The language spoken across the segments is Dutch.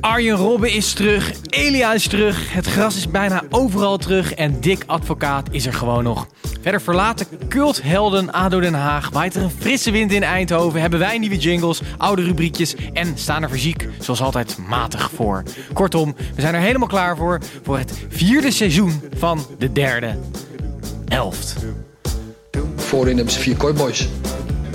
Arjen Robben is terug, Elia is terug, het gras is bijna overal terug en Dick Advocaat is er gewoon nog. Verder verlaten culthelden ADO Den Haag, waait er een frisse wind in Eindhoven, hebben wij nieuwe jingles, oude rubriekjes en staan er fysiek zoals altijd matig voor. Kortom, we zijn er helemaal klaar voor, voor het vierde seizoen van de derde helft. Voorin hebben ze vier kooiboys.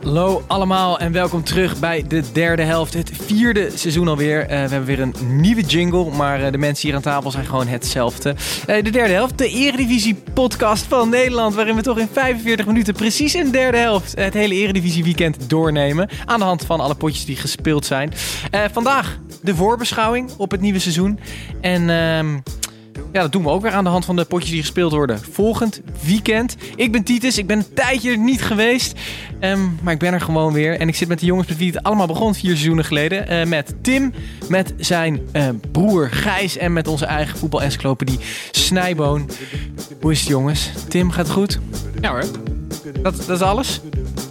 Hallo allemaal en welkom terug bij de derde helft. Het vierde seizoen alweer. Eh, we hebben weer een nieuwe jingle, maar eh, de mensen hier aan tafel zijn gewoon hetzelfde. Eh, de derde helft, de Eredivisie podcast van Nederland. Waarin we toch in 45 minuten precies in de derde helft het hele Eredivisie weekend doornemen. Aan de hand van alle potjes die gespeeld zijn. vandaag de voorbeschouwing op het nieuwe seizoen. En... ehm ja, dat doen we ook weer aan de hand van de potjes die gespeeld worden. Volgend weekend. Ik ben Titus, ik ben een tijdje er niet geweest. Ehm, maar ik ben er gewoon weer. En ik zit met de jongens met wie het allemaal begon vier seizoenen geleden. Eh, met Tim, met zijn eh, broer Gijs en met onze eigen voetbal-encyclopedie Snijboon. Hoe is het jongens? Tim, gaat het goed? Ja hoor, Dat, dat is alles?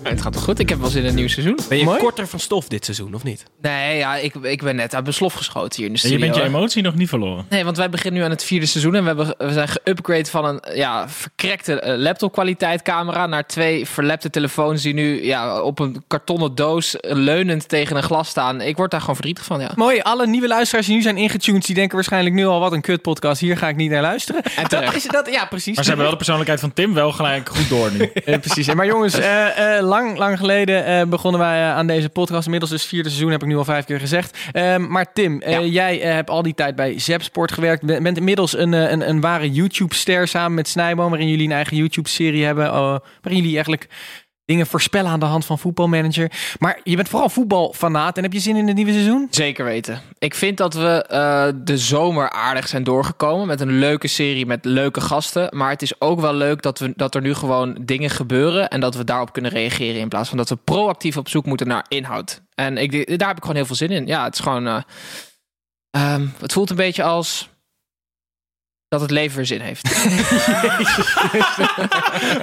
Het gaat toch goed? Ik heb wel zin in een nieuw seizoen. Ben je Mooi. korter van stof dit seizoen, of niet? Nee, ja, ik, ik ben net uit mijn slof geschoten hier in de En studio. je bent je emotie nog niet verloren. Nee, want wij beginnen nu aan het vierde seizoen en we, hebben, we zijn geupgrade van een ja, verkrekte eh, laptopkwaliteit camera naar twee verlepte telefoons die nu ja, op een kartonnen doos eh, leunend tegen een glas staan. Ik word daar gewoon verdrietig van, ja. Mooi, alle nieuwe luisteraars die nu zijn ingetuned, die denken waarschijnlijk nu al wat een kut podcast. Hier ga ik niet naar luisteren. En. Dat is, dat, ja, precies. Maar ze hebben wel de persoonlijkheid van Tim wel gelijk goed door nu. Ja, precies. Maar jongens, eh, eh, lang, lang geleden eh, begonnen wij eh, aan deze podcast. Inmiddels dus vierde seizoen, heb ik nu al vijf keer gezegd. Ehm, maar Tim, eh, Ja. jij eh, hebt al die tijd bij Zepsport gewerkt. Be- bent inmiddels een, eh, een, een ware YouTube-ster samen met Snijboom... waarin jullie een eigen YouTube-serie hebben... eh, waarin jullie eigenlijk dingen voorspellen aan de hand van voetbalmanager. Maar je bent vooral voetbalfanaat en heb je zin in het nieuwe seizoen? Zeker weten. Ik vind dat we eh, de zomer aardig zijn doorgekomen met een leuke serie met leuke gasten. Maar het is ook wel leuk dat, we, dat er nu gewoon dingen gebeuren en dat we daarop kunnen reageren in plaats van dat we proactief op zoek moeten naar inhoud. En ik, daar heb ik gewoon heel veel zin in. Ja, het is gewoon. eh, ehm, het voelt een beetje als dat het leven weer zin heeft.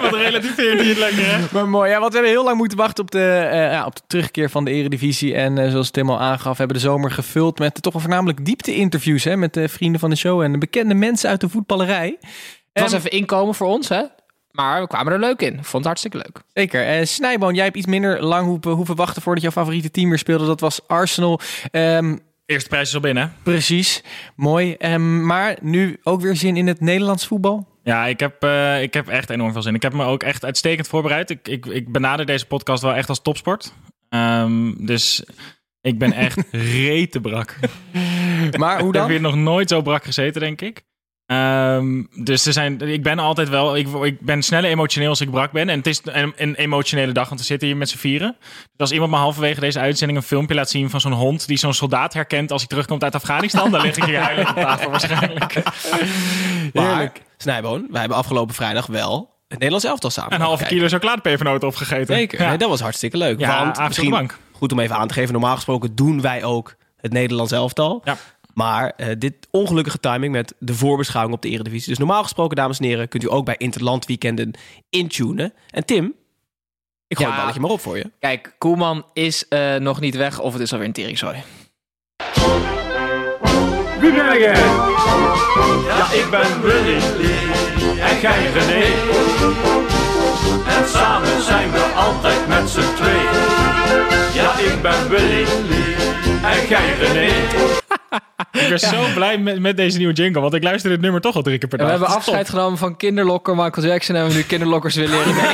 Wat relativeert het lekker, hè? Maar mooi, ja, want we hebben heel lang moeten wachten op de, eh, ja, op de terugkeer van de Eredivisie. En eh, zoals Tim al aangaf, hebben de zomer gevuld met toch wel voornamelijk diepte-interviews hè, met de vrienden van de show en de bekende mensen uit de voetballerij. Het was even inkomen voor ons, hè? Maar we kwamen er leuk in. Vond het hartstikke leuk. Zeker. Eh Snijboon, jij hebt iets minder lang hoeven, hoeven wachten voordat jouw favoriete team weer speelde. Dat was Arsenal. Ehm, Eerste prijs is al binnen. precies. Mooi. Ehm, maar nu ook weer zin in het Nederlands voetbal? Ja, ik heb, eh, ik heb echt enorm veel zin. Ik heb me ook echt uitstekend voorbereid. Ik, ik, ik benader deze podcast wel echt als topsport. Ehm, dus ik ben echt rete brak. Maar hoe Ik heb dan? hier nog nooit zo brak gezeten, denk ik. Ehm, dus er zijn, ik ben altijd wel, ik, ik ben sneller emotioneel als ik brak ben. En het is een, een emotionele dag, want we zitten hier met z'n vieren. Dus als iemand me halverwege deze uitzending een filmpje laat zien van zo'n hond die zo'n soldaat herkent als hij terugkomt uit Afghanistan, dan lig ik hier huilend op tafel waarschijnlijk. Maar, Snijboon, wij hebben afgelopen vrijdag wel het Nederlands elftal samen. Een halve kilo chocoladepepernoten opgegeten. Zeker. Ja, Nee, dat was hartstikke leuk. ja want misschien goed om even aan te geven. Normaal gesproken doen wij ook het Nederlands elftal. Ja. Maar eh, dit ongelukkige timing met de voorbeschouwing op de Eredivisie. Dus normaal gesproken, dames en heren, kunt u ook bij Interland weekenden intunen. En Tim, ik gooi Ja. het balletje maar op voor je. Kijk, Koeman is eh, nog niet weg of het is alweer een teringzooi. Wie ben jij? Ja, ik ben Willy en jij René. En samen zijn we altijd met z'n twee. Ja, ik ben Willy. En jij René. Ik ben zo blij met, met deze nieuwe jingle, want ik luister dit nummer toch al drie keer per En dag. we hebben afscheid genomen van kinderlokker Michael Jackson en we nu kinderlokkers willen leren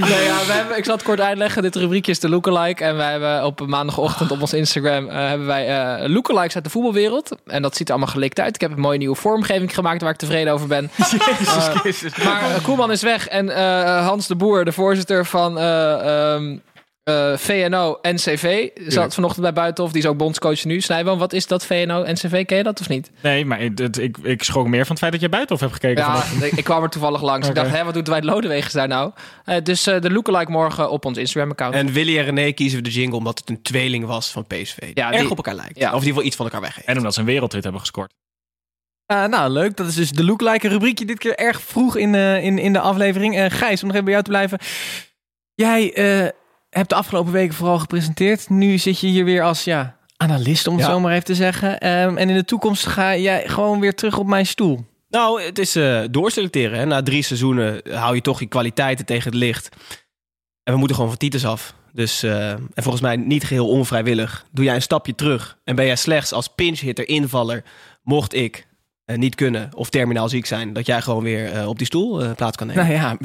nee, ja, we hebben, ik zal het kort uitleggen. Dit rubriekje is de lookalike. En wij hebben op maandagochtend op ons Instagram eh, hebben wij eh lookalikes uit de voetbalwereld. En dat ziet er allemaal gelikt uit. Ik heb een mooie nieuwe vormgeving gemaakt waar ik tevreden over ben. Eh, maar Koeman is weg en Hans de Boer, de voorzitter van eh, ehm, eh, VNO-NCV, zat vanochtend bij Buitenhof. Die is ook bondscoach nu. Snijboom, wat is dat VNO-NCV? Ken je dat of niet? Nee, maar ik, het- ik, ik schrok meer van het feit dat jij buitenhof hebt gekeken. Ja, vanochtend. ik, ik kwam er toevallig langs. Ik dacht, hè, wat doet Dwight Lodewegens daar nou? Eh, dus eh, de lookalike morgen op ons Instagram-account. En Willy en René kiezen we de jingle omdat het een tweeling was van PSV. Die Ja, erg die- op elkaar lijkt. Ja. Of in ieder geval iets van elkaar weggeeft. En omdat ze een wereldhit hebben gescoord. Eh, nou, leuk. Dat is dus de Lookalike rubriekje. Dit keer erg vroeg in, eh, in, in de aflevering. Eh Gijs, om nog even bij jou te blijven. Jij eh, hebt de afgelopen weken vooral gepresenteerd. Nu zit je hier weer als ja, analist, om het Ja. zo maar even te zeggen. Ehm, en in de toekomst ga jij gewoon weer terug op mijn stoel. Nou, het is eh, doorselecteren. Hè. Na drie seizoenen hou je toch je kwaliteiten tegen het licht. En we moeten gewoon van Titus af. Dus, eh, en volgens mij niet geheel onvrijwillig. Doe jij een stapje terug en ben jij slechts als pinch hitter invaller, mocht ik eh, niet kunnen of terminaal ziek zijn, dat jij gewoon weer eh, op die stoel eh, plaats kan nemen. Nou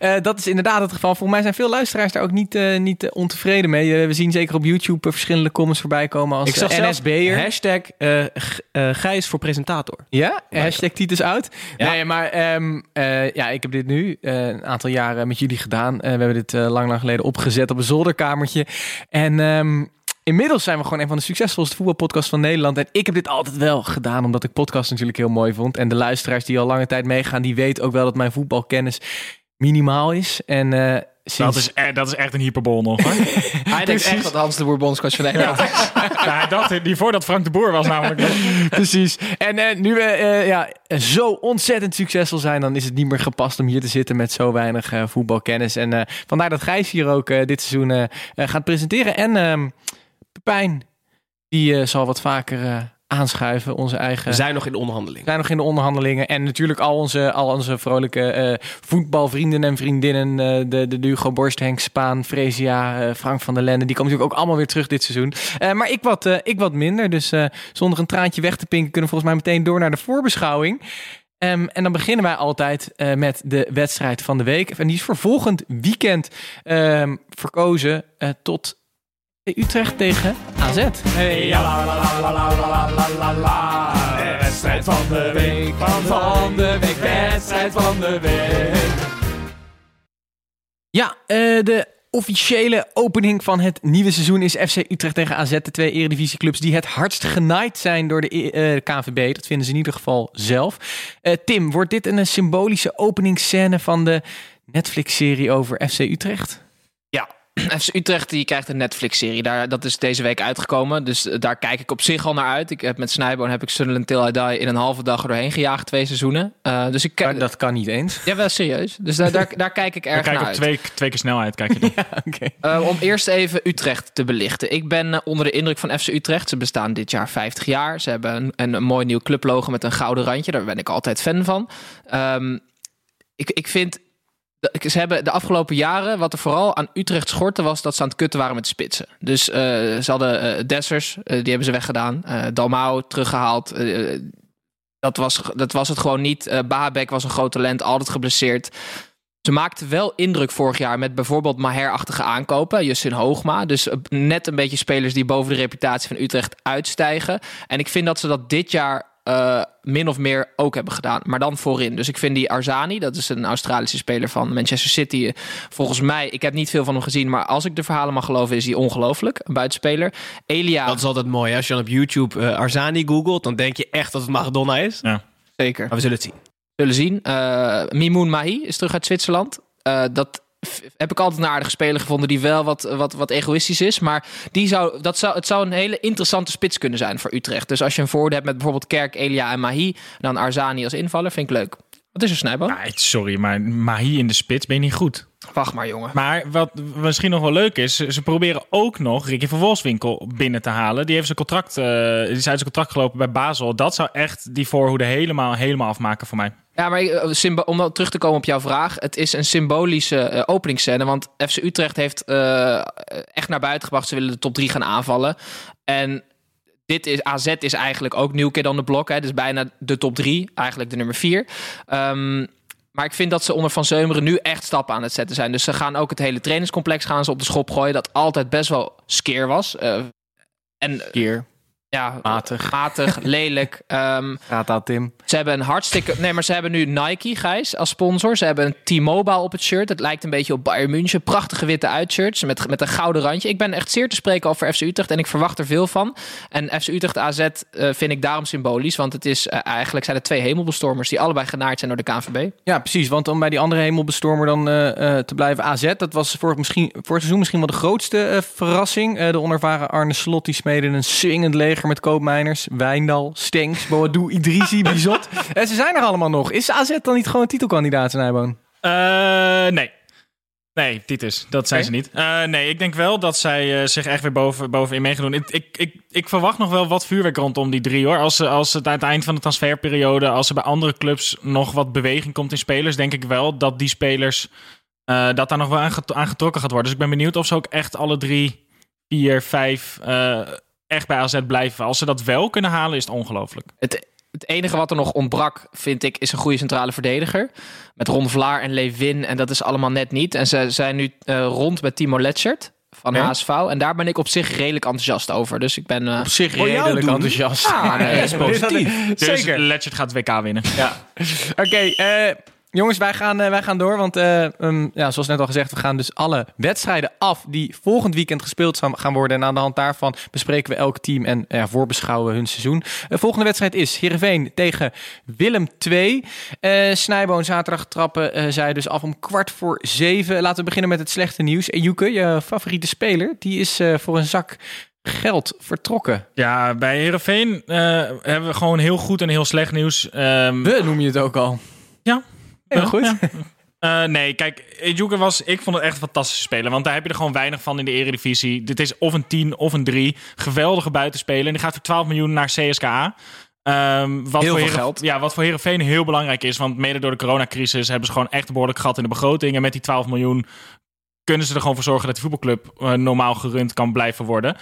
ja, dat is inderdaad het geval. Volgens mij zijn veel luisteraars daar ook niet, niet ontevreden mee. We zien zeker op YouTube verschillende comments voorbij komen als ik zag zelfs NSB'er. hashtag Gijs voor presentator. Ja, hashtag Titus out. Ja. Nee, maar ehm, eh, ja, ik heb dit nu een aantal jaren met jullie gedaan. We hebben dit lang, lang geleden opgezet op een zolderkamertje. En ehm, inmiddels zijn we gewoon een van de succesvolste voetbalpodcasts van Nederland. En ik heb dit altijd wel gedaan, omdat ik podcast natuurlijk heel mooi vond. En de luisteraars die al lange tijd meegaan, die weten ook wel dat mijn voetbalkennis minimaal is. En eh, sinds... Dat is, e- dat is echt een hyperbol nog. Hoor. Hij denkt echt dat Hans de Boer bondscoach van Nederland is. ja, dat, die voordat Frank de Boer was namelijk. Precies. En eh, nu we eh, ja, zo ontzettend succesvol zijn, dan is het niet meer gepast om hier te zitten met zo weinig eh, voetbalkennis. En eh, vandaar dat Gijs hier ook eh, dit seizoen gaat presenteren. En Pepijn, die eh, zal wat vaker eh, aanschuiven. Onze eigen. We zijn nog in de onderhandeling. We zijn nog in de onderhandelingen. En natuurlijk al onze, al onze vrolijke eh, voetbalvrienden en vriendinnen. de, de, Hugo Borst, Henk Spaan, Fresia, Frank van der Lende. Die komen natuurlijk ook allemaal weer terug dit seizoen. Maar ik wat, ik wat minder. Dus zonder een traantje weg te pinken kunnen we volgens mij meteen door naar de voorbeschouwing. Ehm, en dan beginnen wij altijd met de wedstrijd van de week. En die is voor volgend weekend ehm, verkozen tot Utrecht tegen AZ. Hey, ja, De wedstrijd van de week, van de week, wedstrijd van de week. Ja, eh, de officiële opening van het nieuwe seizoen is FC Utrecht tegen AZ. De twee eredivisieclubs die het hardst genaaid zijn door de eh, KVB. Dat vinden ze in ieder geval zelf. Eh, Tim, wordt dit een symbolische openingsscène van de Netflix-serie over FC Utrecht? FC Utrecht die krijgt een Netflix-serie. Daar, dat is deze week uitgekomen. Dus eh, daar kijk ik op zich al naar uit. Ik heb met Snijboon heb ik Sunderland Till I Die in een halve dag er doorheen gejaagd. Twee seizoenen. Eh, dus ik Maar kijk... dat kan niet eens. Ja, wel serieus. Dus daar, daar, daar kijk ik erg Kijk naar op uit. twee, twee keer snelheid. Kijk je. Eh, om eerst even Utrecht te belichten. Ik ben onder de indruk van FC Utrecht. Ze bestaan dit jaar 50 jaar. Ze hebben een, een, een mooi nieuw clublogo met een gouden randje. Daar ben ik altijd fan van. Ehm, ik, ik vind... Ze hebben de afgelopen jaren, wat er vooral aan Utrecht schortte, was dat ze aan het kutten waren met spitsen. Dus eh, ze hadden eh, Dessers, eh, die hebben ze weggedaan. Dalmau teruggehaald. Eh, dat, was, dat was het gewoon niet. Babek was een groot talent, altijd geblesseerd. Ze maakte wel indruk vorig jaar met bijvoorbeeld Maher-achtige aankopen. Justin Hoogma. Dus net een beetje spelers die boven de reputatie van Utrecht uitstijgen. En ik vind dat ze dat dit jaar eh, min of meer ook hebben gedaan. Maar dan voorin. Dus ik vind die Arzani, dat is een Australische speler van Manchester City. Volgens mij, ik heb niet veel van hem gezien. Maar als ik de verhalen mag geloven, is hij ongelooflijk. Een buitenspeler. Elia, Dat is altijd mooi. hè? Als je dan op YouTube eh, Arzani googelt, dan denk je echt dat het Maradona is. zeker. Maar we zullen het zien. zullen zien. Eh Mimoun Mahi is terug uit Zwitserland. Eh, dat heb ik altijd een aardige speler gevonden die wel wat, wat, wat egoïstisch is. Maar die zou, dat zou, het zou een hele interessante spits kunnen zijn voor Utrecht. Dus als je een voordeel hebt met bijvoorbeeld Kerk, Elia en Mahi, dan Arzani als invaller, vind ik leuk. Wat is er, Snijbo? Ja, sorry, maar Mahi in de spits ben je niet goed. Wacht maar, jongen. Maar wat misschien nog wel leuk is, ze proberen ook nog Ricky van Wolfswinkel binnen te halen. Die heeft zijn contract, eh, die is uit zijn contract gelopen bij Basel. Dat zou echt die voorhoede helemaal, helemaal afmaken voor mij. Ja, maar eh, om terug te komen op jouw vraag. Het is een symbolische eh, openingsscène. Want FC Utrecht heeft echt naar buiten gebracht. Ze willen de top 3 gaan aanvallen. En dit is, AZ is eigenlijk ook nieuw keer dan de blok. Hè. Dus bijna de top 3. Eigenlijk de nummer 4. Maar ik vind dat ze onder Van Zeumeren nu echt stappen aan het zetten zijn. Dus ze gaan ook het hele trainingscomplex gaan ze op de schop gooien. Dat altijd best wel skeer was. Eh, en Keer. Ja, Matig. matig lelijk. Ehm, Gaat aan Tim. ze hebben een hartstikke... Nee, maar ze hebben nu Nike, Gijs, als sponsor. Ze hebben een T-Mobile op het shirt. Het lijkt een beetje op Bayern München. Prachtige witte uitshirts met, met een gouden randje. Ik ben echt zeer te spreken over FC Utrecht en ik verwacht er veel van. En FC Utrecht AZ eh, vind ik daarom symbolisch. Want het is eh, eigenlijk zijn het twee hemelbestormers... die allebei genaard zijn door de KNVB. Ja, precies. Want om bij die andere hemelbestormer dan eh, te blijven AZ. Dat was voor, misschien, voor het seizoen misschien wel de grootste verrassing. De onervaren Arne Slot die smeden een swingend leger met koopmijners. Wijndal, Stenks, Boadou, Idrisi, Bizot. En ze zijn er allemaal nog. Is AZ dan niet gewoon titelkandidaat, Snijboon? Eh, nee. Nee, Titus, dat zijn ze niet. Eh, nee, ik denk wel dat zij eh, zich echt weer boven, bovenin mee gaan doen. Ik, ik, ik, ik verwacht nog wel wat vuurwerk rondom die drie hoor. Als, ze, als het aan het eind van de transferperiode, als er bij andere clubs nog wat beweging komt in spelers, denk ik wel dat die spelers, dat daar nog wel aan, get- aan getrokken gaat worden. Dus ik ben benieuwd of ze ook echt alle drie, vier, vijf, echt bij AZ blijven. Als ze dat wel kunnen halen, is het ongelooflijk. Het, het enige wat er nog ontbrak, vind ik, is een goede centrale verdediger. Met Ron Vlaar en Lewin. En dat is allemaal net niet. En ze zijn nu eh, rond met Timo Letschert van Oké. HSV. En daar ben ik op zich redelijk enthousiast over. Dus ik ben... eh, Op zich redelijk doen? enthousiast. Ah, nee, dat is positief. Dus Zeker. Letchert gaat het WK winnen. Oké, eh, jongens, wij gaan, eh, wij gaan door. Want eh, um, ja, zoals net al gezegd, we gaan dus alle wedstrijden af die volgend weekend gespeeld gaan worden. En aan de hand daarvan bespreken we elk team en ja, voorbeschouwen hun seizoen. De volgende wedstrijd is Heerenveen tegen Willem II. Eh Snijboon zaterdag trappen zij dus af om kwart voor zeven. Laten we beginnen met het slechte nieuws. En Joeke, je favoriete speler, die is voor een zak geld vertrokken. Ja, bij Herenveen hebben we gewoon heel goed en heel slecht nieuws. Ehm, We noem je het ook al. Ja. Heel goed. ja. Eh, nee, kijk, Ejuke was, ik vond het echt een fantastische speler. Want daar heb je er gewoon weinig van in de eredivisie. Dit is of een 10 of een 3. Geweldige buitenspeler. En die gaat voor 12 miljoen naar CSKA. Ehm, wat Heel voor veel Heeren- geld. Ja, wat voor Herenveen heel belangrijk is. Want mede door de coronacrisis hebben ze gewoon echt een behoorlijk gat in de begroting. En met die 12 miljoen kunnen ze er gewoon voor zorgen dat die voetbalclub eh, normaal gerund kan blijven worden.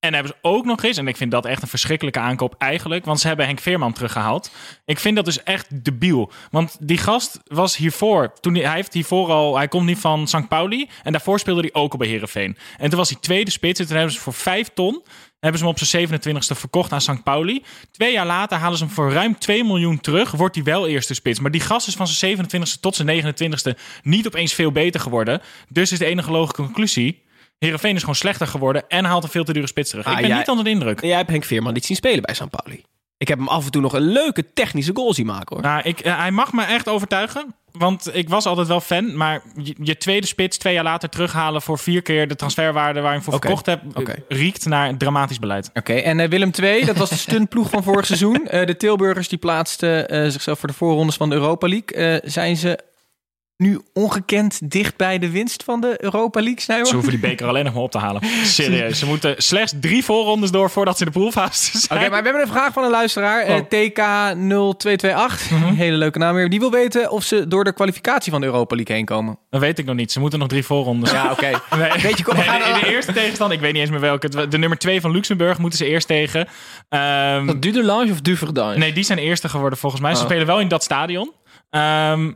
En hebben ze ook nog eens, en ik vind dat echt een verschrikkelijke aankoop eigenlijk, want ze hebben Henk Veerman teruggehaald. Ik vind dat dus echt debiel. Want die gast was hiervoor, toen hij, heeft hiervoor al, hij komt niet van St. Pauli en daarvoor speelde hij ook al bij Herenveen. En toen was hij tweede spits en toen hebben ze voor 5 ton, hebben ze hem op zijn 27e verkocht aan St. Pauli. Twee jaar later halen ze hem voor ruim 2 miljoen terug, wordt hij wel eerste spits. Maar die gast is van zijn 27e tot zijn 29e niet opeens veel beter geworden. Dus is de enige logische conclusie, Heerenveen is gewoon slechter geworden en haalt een veel te dure spits terug. Ah, ik ben jij- niet onder de indruk. Jij hebt Henk Veerman niet zien spelen bij St. Pauli. Ik heb hem af en toe nog een leuke technische goal zien maken hoor. Nou, ik, eh, hij mag me echt overtuigen. Want ik was altijd wel fan. Maar je, je tweede spits twee jaar later terughalen voor vier keer de transferwaarde waar je hem voor verkocht hebt. eh, riekt naar een dramatisch beleid. Oké, en eh, Willem II, dat was de stuntploeg van vorig seizoen. De Tilburgers die plaatsten zichzelf voor de voorrondes van de Europa League. Zijn ze nu ongekend dicht bij de winst van de Europa League, Snijboon? Ze hoeven die beker alleen nog maar op te halen. Serieus. Ze moeten slechts drie voorrondes door voordat ze in de poolfase Oké, zijn. maar we hebben een vraag van een luisteraar. eh, Oh. TK0228, hele leuke naam weer. Die wil weten of ze door de kwalificatie van de Europa League heen komen. Dat weet ik nog niet. Ze moeten nog drie voorrondes. Ja, oké. Nee. Weet je, kom, we Nee, gaan de, de eerste tegenstander, ik weet niet eens meer welke. De nummer twee van Luxemburg moeten ze eerst tegen. Ehm, dat Dudelange of Duverdange? Nee, die zijn eerste geworden volgens mij. Ze Oh. spelen wel in dat stadion. Ehm,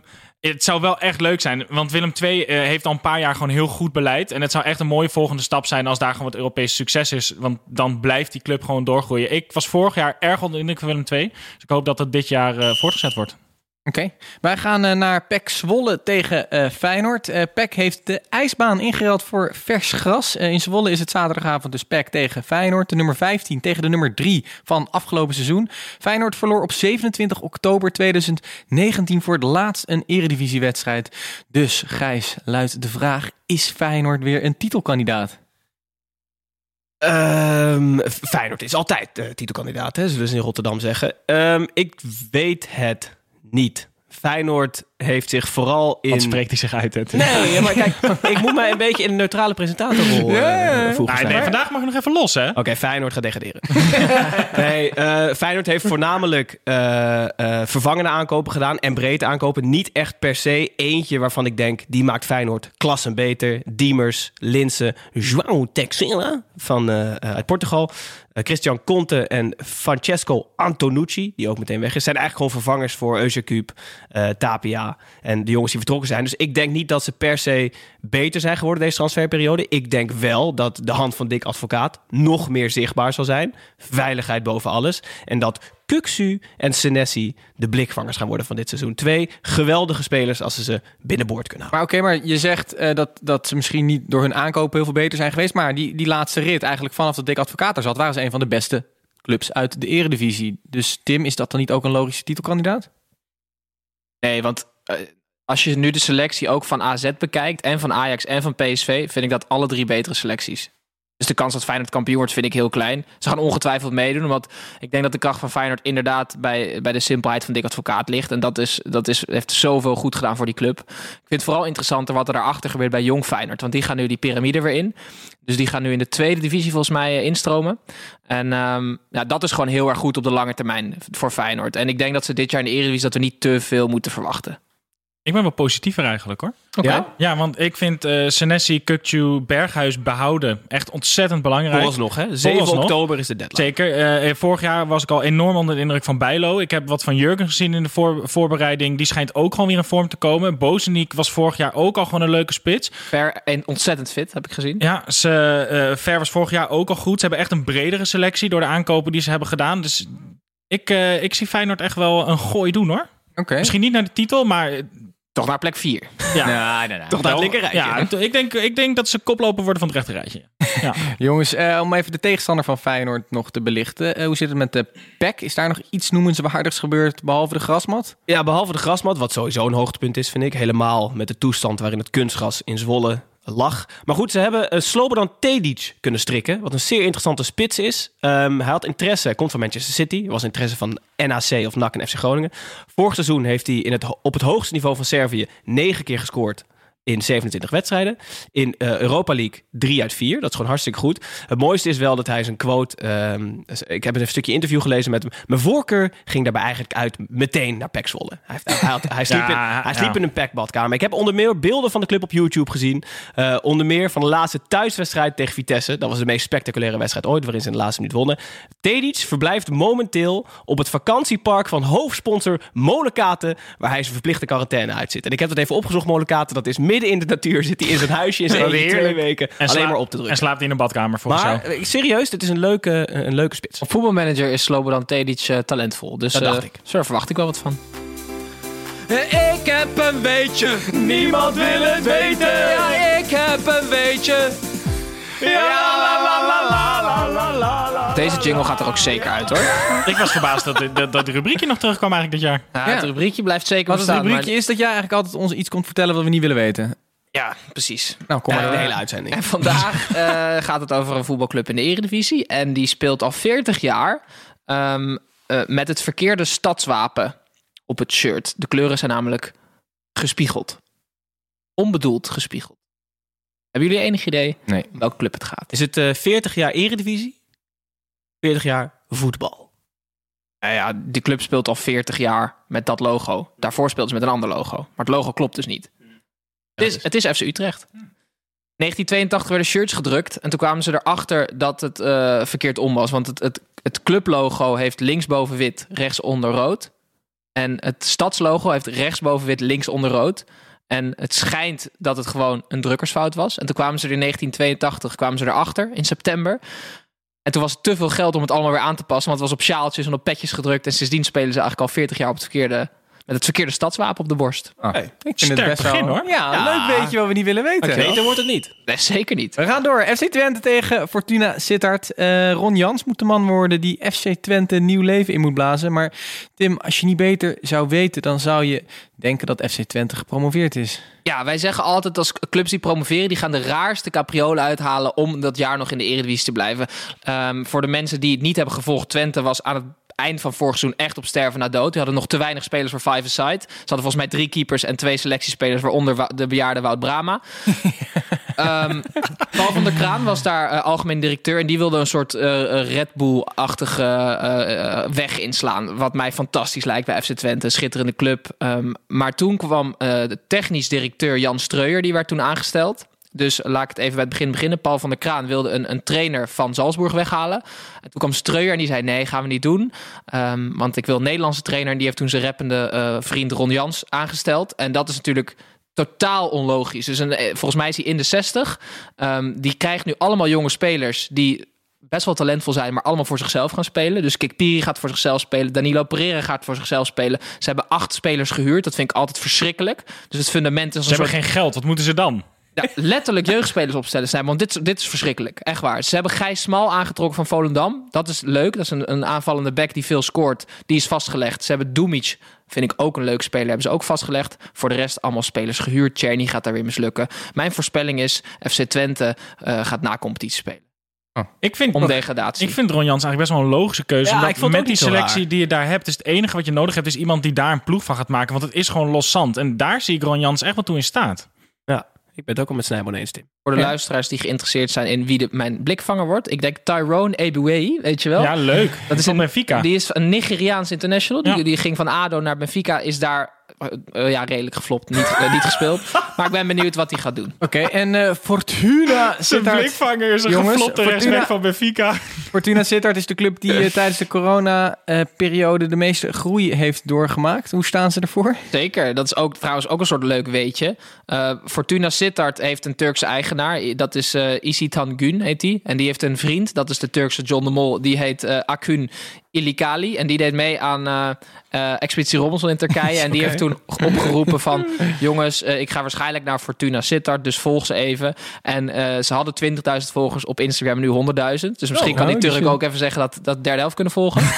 het zou wel echt leuk zijn, want Willem II eh, heeft al een paar jaar gewoon heel goed beleid. En het zou echt een mooie volgende stap zijn als daar gewoon wat Europees succes is. Want dan blijft die club gewoon doorgroeien. Ik was vorig jaar erg onder de indruk van Willem II. Dus ik hoop dat dat dit jaar eh, voortgezet wordt. Oké, wij gaan eh, naar PEC Zwolle tegen eh, Feyenoord. Eh PEC heeft de ijsbaan ingeruild voor vers gras. In Zwolle is het zaterdagavond dus PEC tegen Feyenoord. De nummer 15 tegen de nummer 3 van afgelopen seizoen. Feyenoord verloor op 27 oktober 2019 voor het laatst een eredivisiewedstrijd. Dus Gijs, luidt de vraag, is Feyenoord weer een titelkandidaat? Ehm, Feyenoord is altijd titelkandidaat, hè, zullen ze in Rotterdam zeggen. Ehm, ik weet het niet. Feyenoord heeft zich vooral in... Wat spreekt hij zich uit? Het? Nee, maar kijk, ik moet mij een beetje in een neutrale presentatorrol uh, voegen. Nee, nee, vandaag mag ik nog even los, hè? Oké, okay, Feyenoord gaat degraderen. nee, uh, Feyenoord heeft voornamelijk uh, vervangende aankopen gedaan en breedte aankopen. Niet echt per se eentje waarvan ik denk, die maakt Feyenoord klassen beter. Diemers, Linse, João Teixeira van, uit Portugal. Christian Conte en Francesco Antonucci, die ook meteen weg is, zijn eigenlijk gewoon vervangers voor Eusekuub, uh, En de jongens die vertrokken zijn. Dus ik denk niet dat ze per se beter zijn geworden deze transferperiode. Ik denk wel dat de hand van Dick Advocaat nog meer zichtbaar zal zijn. Veiligheid boven alles. En dat Kuksu en Senesi de blikvangers gaan worden van dit seizoen. Twee geweldige spelers als ze ze binnenboord kunnen houden. Maar oké, maar je zegt uh, dat, dat ze misschien niet door hun aankopen heel veel beter zijn geweest. Maar die, die laatste rit, eigenlijk vanaf dat Dick Advocaat er zat, waren ze een van de beste clubs uit de eredivisie. Dus Tim, is dat dan niet ook een logische titelkandidaat? Nee, want als je nu de selectie ook van AZ bekijkt en van Ajax en van PSV, vind ik dat alle drie betere selecties. Dus de kans dat Feyenoord kampioen wordt vind ik heel klein. Ze gaan ongetwijfeld meedoen, want ik denk dat de kracht van Feyenoord inderdaad bij, bij de simpelheid van Dick Advocaat ligt. En dat, is, dat is, heeft zoveel goed gedaan voor die club. Ik vind het vooral interessanter wat er daarachter gebeurt bij Jong Feyenoord. Want die gaan nu die piramide weer in. Dus die gaan nu in de tweede divisie volgens mij eh, instromen. En um, ja, dat is gewoon heel erg goed op de lange termijn voor Feyenoord. En ik denk dat ze dit jaar in de Eredivisie dat we niet te veel moeten verwachten. Ik ben wel positiever eigenlijk hoor. Okay. Ja? ja, want ik vind uh, Senesi, Kukcu, Berghuis behouden echt ontzettend belangrijk. nog hè? 7 oktober is de deadline. Zeker. Uh, vorig jaar was ik al enorm onder de indruk van Bijlo. Ik heb wat van Jurgen gezien in de voor, voorbereiding. Die schijnt ook gewoon weer in vorm te komen. Bozeniek was vorig jaar ook al gewoon een leuke spits. Ver en ontzettend fit, heb ik gezien. Ja, ze, uh, Ver was vorig jaar ook al goed. Ze hebben echt een bredere selectie door de aankopen die ze hebben gedaan. Dus ik, ik zie Feyenoord echt wel een gooi doen hoor. Okay. Misschien niet naar de titel, maar toch naar plek 4. Ja, nee, nee, nee. toch naar het linkerrijtje. Ja, ik denk, ik denk dat ze koploper worden van het rechterrijtje. Ja. Jongens, uh, om even de tegenstander van Feyenoord nog te belichten. Uh, hoe zit het met de PEC? Is daar nog iets noemenswaardigs gebeurd behalve de grasmat? Ja, behalve de grasmat, wat sowieso een hoogtepunt is, vind ik. Helemaal met de toestand waarin het kunstgras in Zwolle lag. Maar goed, ze hebben uh, Slobodan Tedic kunnen strikken. Wat een zeer interessante spits is. Um, hij had interesse, komt van Manchester City. was interesse van NAC of NAC en FC Groningen. Vorig seizoen heeft hij in het, op het hoogste niveau van Servië negen keer gescoord in 27 wedstrijden. In uh, Europa League 3 uit 4. Dat is gewoon hartstikke goed. Het mooiste is wel dat hij zijn quote... Um, ik heb een stukje interview gelezen met hem. Mijn voorkeur ging daarbij eigenlijk uit meteen naar Pek Zwolle. Hij, hij, hij, had, hij sliep, ja, in, hij sliep ja. in een Pek badkamer. Ik heb onder meer beelden van de club op YouTube gezien. Uh, onder meer van de laatste thuiswedstrijd tegen Vitesse. Dat was de meest spectaculaire wedstrijd ooit... waarin ze in de laatste minuut wonnen. Tedic verblijft momenteel op het vakantiepark van hoofdsponsor Molenkaten... waar hij zijn verplichte quarantaine uitzit. En ik heb dat even opgezocht, Molenkaten. Dat is midden in de natuur zit hij in zijn huisje in zijn eentje twee weken en alleen maar op te drukken. En slaapt hij in een badkamer volgens maar, jou. serieus, dit is een leuke, een leuke spits. Op voetbalmanager is Slobodan Tedic uh, talentvol. Dus dat dacht ik. Daar verwacht ik wel wat van. Ik heb een weetje, niemand wil het weten. Ja, ik heb een weetje. Ja, Deze jingle gaat er ook zeker uit hoor. ik was verbaasd dat, dat, dat rubriekje nog terugkwam eigenlijk dit jaar. Ja, ja. Het rubriekje blijft zeker Wat bestaan. het rubriekje maar... is dat jij eigenlijk altijd ons iets komt vertellen wat we niet willen weten. Ja, precies. Nou, kom maar ja, de hele uitzending. En vandaag uh, gaat het over een voetbalclub in de Eredivisie. En die speelt al 40 jaar um, uh, met het verkeerde stadswapen op het shirt. De kleuren zijn namelijk gespiegeld. Onbedoeld gespiegeld. Hebben jullie enig idee nee. welke club het gaat? Is het uh, 40 jaar Eredivisie? 40 jaar voetbal? Nou ja, die club speelt al 40 jaar met dat logo. Daarvoor speelt ze met een ander logo. Maar het logo klopt dus niet. Het is, het is FC Utrecht. 1982 werden shirts gedrukt. En toen kwamen ze erachter dat het uh, verkeerd om was. Want het, het, het clublogo heeft linksboven wit, rechtsonder rood. En het stadslogo heeft rechtsboven wit, linksonder rood. En het schijnt dat het gewoon een drukkersfout was. En toen kwamen ze er in 1982 kwamen ze erachter, in september. En toen was het te veel geld om het allemaal weer aan te passen. Want het was op sjaaltjes en op petjes gedrukt. En sindsdien spelen ze eigenlijk al 40 jaar op het verkeerde met het verkeerde stadswapen op de borst. Oh. Hey, ik vind sterk het best begin, wel, hoor. Ja, Ja. leuk beetje wat we niet willen weten. Okay. Beter wordt het niet. Nee, zeker niet. We gaan door. FC Twente tegen Fortuna Sittard. Uh, Ron Jans moet de man worden die FC Twente nieuw leven in moet blazen. Maar Tim, als je niet beter zou weten, dan zou je denken dat FC Twente gepromoveerd is. Ja, wij zeggen altijd als clubs die promoveren, die gaan de raarste capriolen uithalen om dat jaar nog in de Eredivisie te blijven. Um, voor de mensen die het niet hebben gevolgd, Twente was aan het eind van vorig seizoen echt op sterven na dood. Die hadden nog te weinig spelers voor five aside. Ze hadden volgens mij drie keepers en twee selectiespelers, waaronder Wa- de bejaarde Wout Brama. Ehm, Paul van der Kraan was daar eh, algemeen directeur en die wilde een soort eh, eh, Red Bull-achtige weg inslaan. Wat mij fantastisch lijkt bij FC Twente, schitterende club. Ehm, maar toen kwam de technisch directeur Jan Streuer, die werd toen aangesteld. Dus laat ik het even bij het begin beginnen. Paul van der Kraan wilde een, een trainer van Salzburg weghalen. En toen kwam Streuer en die zei: Nee, gaan we niet doen. Ehm, want ik wil een Nederlandse trainer. En die heeft toen zijn rappende eh, vriend Ron Jans aangesteld. En dat is natuurlijk totaal onlogisch. Dus een, eh, volgens mij is hij in de 60. Ehm, die krijgt nu allemaal jonge spelers die best wel talentvol zijn, maar allemaal voor zichzelf gaan spelen. Dus Kikpiri gaat voor zichzelf spelen. Danilo Pereira gaat voor zichzelf spelen. Ze hebben acht spelers gehuurd. Dat vind ik altijd verschrikkelijk. Dus het fundament is Ze hebben soort geen geld. Wat moeten ze dan? Ja, letterlijk jeugdspelers opstellen zijn. Want dit, dit is verschrikkelijk. Echt waar. Ze hebben Gijs Smal aangetrokken van Volendam. Dat is leuk. Dat is een, een aanvallende back die veel scoort. Die is vastgelegd. Ze hebben Dumic. Vind ik ook een leuk speler. Hebben ze ook vastgelegd. Voor de rest allemaal spelers gehuurd. Czerny gaat daar weer mislukken. Mijn voorspelling is... FC Twente eh, gaat na competitie spelen. Ik vind, Om degradatie. ik vind Ron Jans eigenlijk best wel een logische keuze. Ja, omdat ik vond het met die selectie die je daar hebt, is het enige wat je nodig hebt, is iemand die daar een ploeg van gaat maken. Want het is gewoon los zand. En daar zie ik Ron Jans echt wel toe in staat. Ik ben het ook al met Snijboon eens, Tim. Voor de luisteraars die geïnteresseerd zijn in wie de, mijn blikvanger wordt. Ik denk Tyrone Ebuehi, weet je wel? Ja, leuk. Dat is een Benfica. Die is een Nigeriaans international. Die, Ja. die ging van ADO naar Benfica. Is daar eh, ja, redelijk geflopt. Niet, eh, niet gespeeld. Maar ik ben benieuwd wat hij gaat doen. Oké, en eh, Fortuna Zijn Sittard. blikvanger is een Jongens, geflopte rechtsback van Benfica. Fortuna Sittard is de club die tijdens de corona-periode de meeste groei heeft doorgemaakt. Hoe staan ze ervoor? Zeker. Dat is ook trouwens ook een soort leuk weetje. Eh, Fortuna Sittard heeft een Turkse eigenaar. Dat is eh Isitan Gün, heet die. En die heeft een vriend. Dat is de Turkse John de Mol. Die heet eh Akun Ilikali. En die deed mee aan eh, eh, Expeditie Robinson in Turkije. En die heeft toen opgeroepen van... jongens, eh, ik ga waarschijnlijk naar Fortuna Sittard. Dus volg ze even. En eh, ze hadden 20.000 volgers op Instagram. Nu 100.000. Dus misschien kan die oh, Turk ook even zeggen... dat dat derde helft kunnen volgen.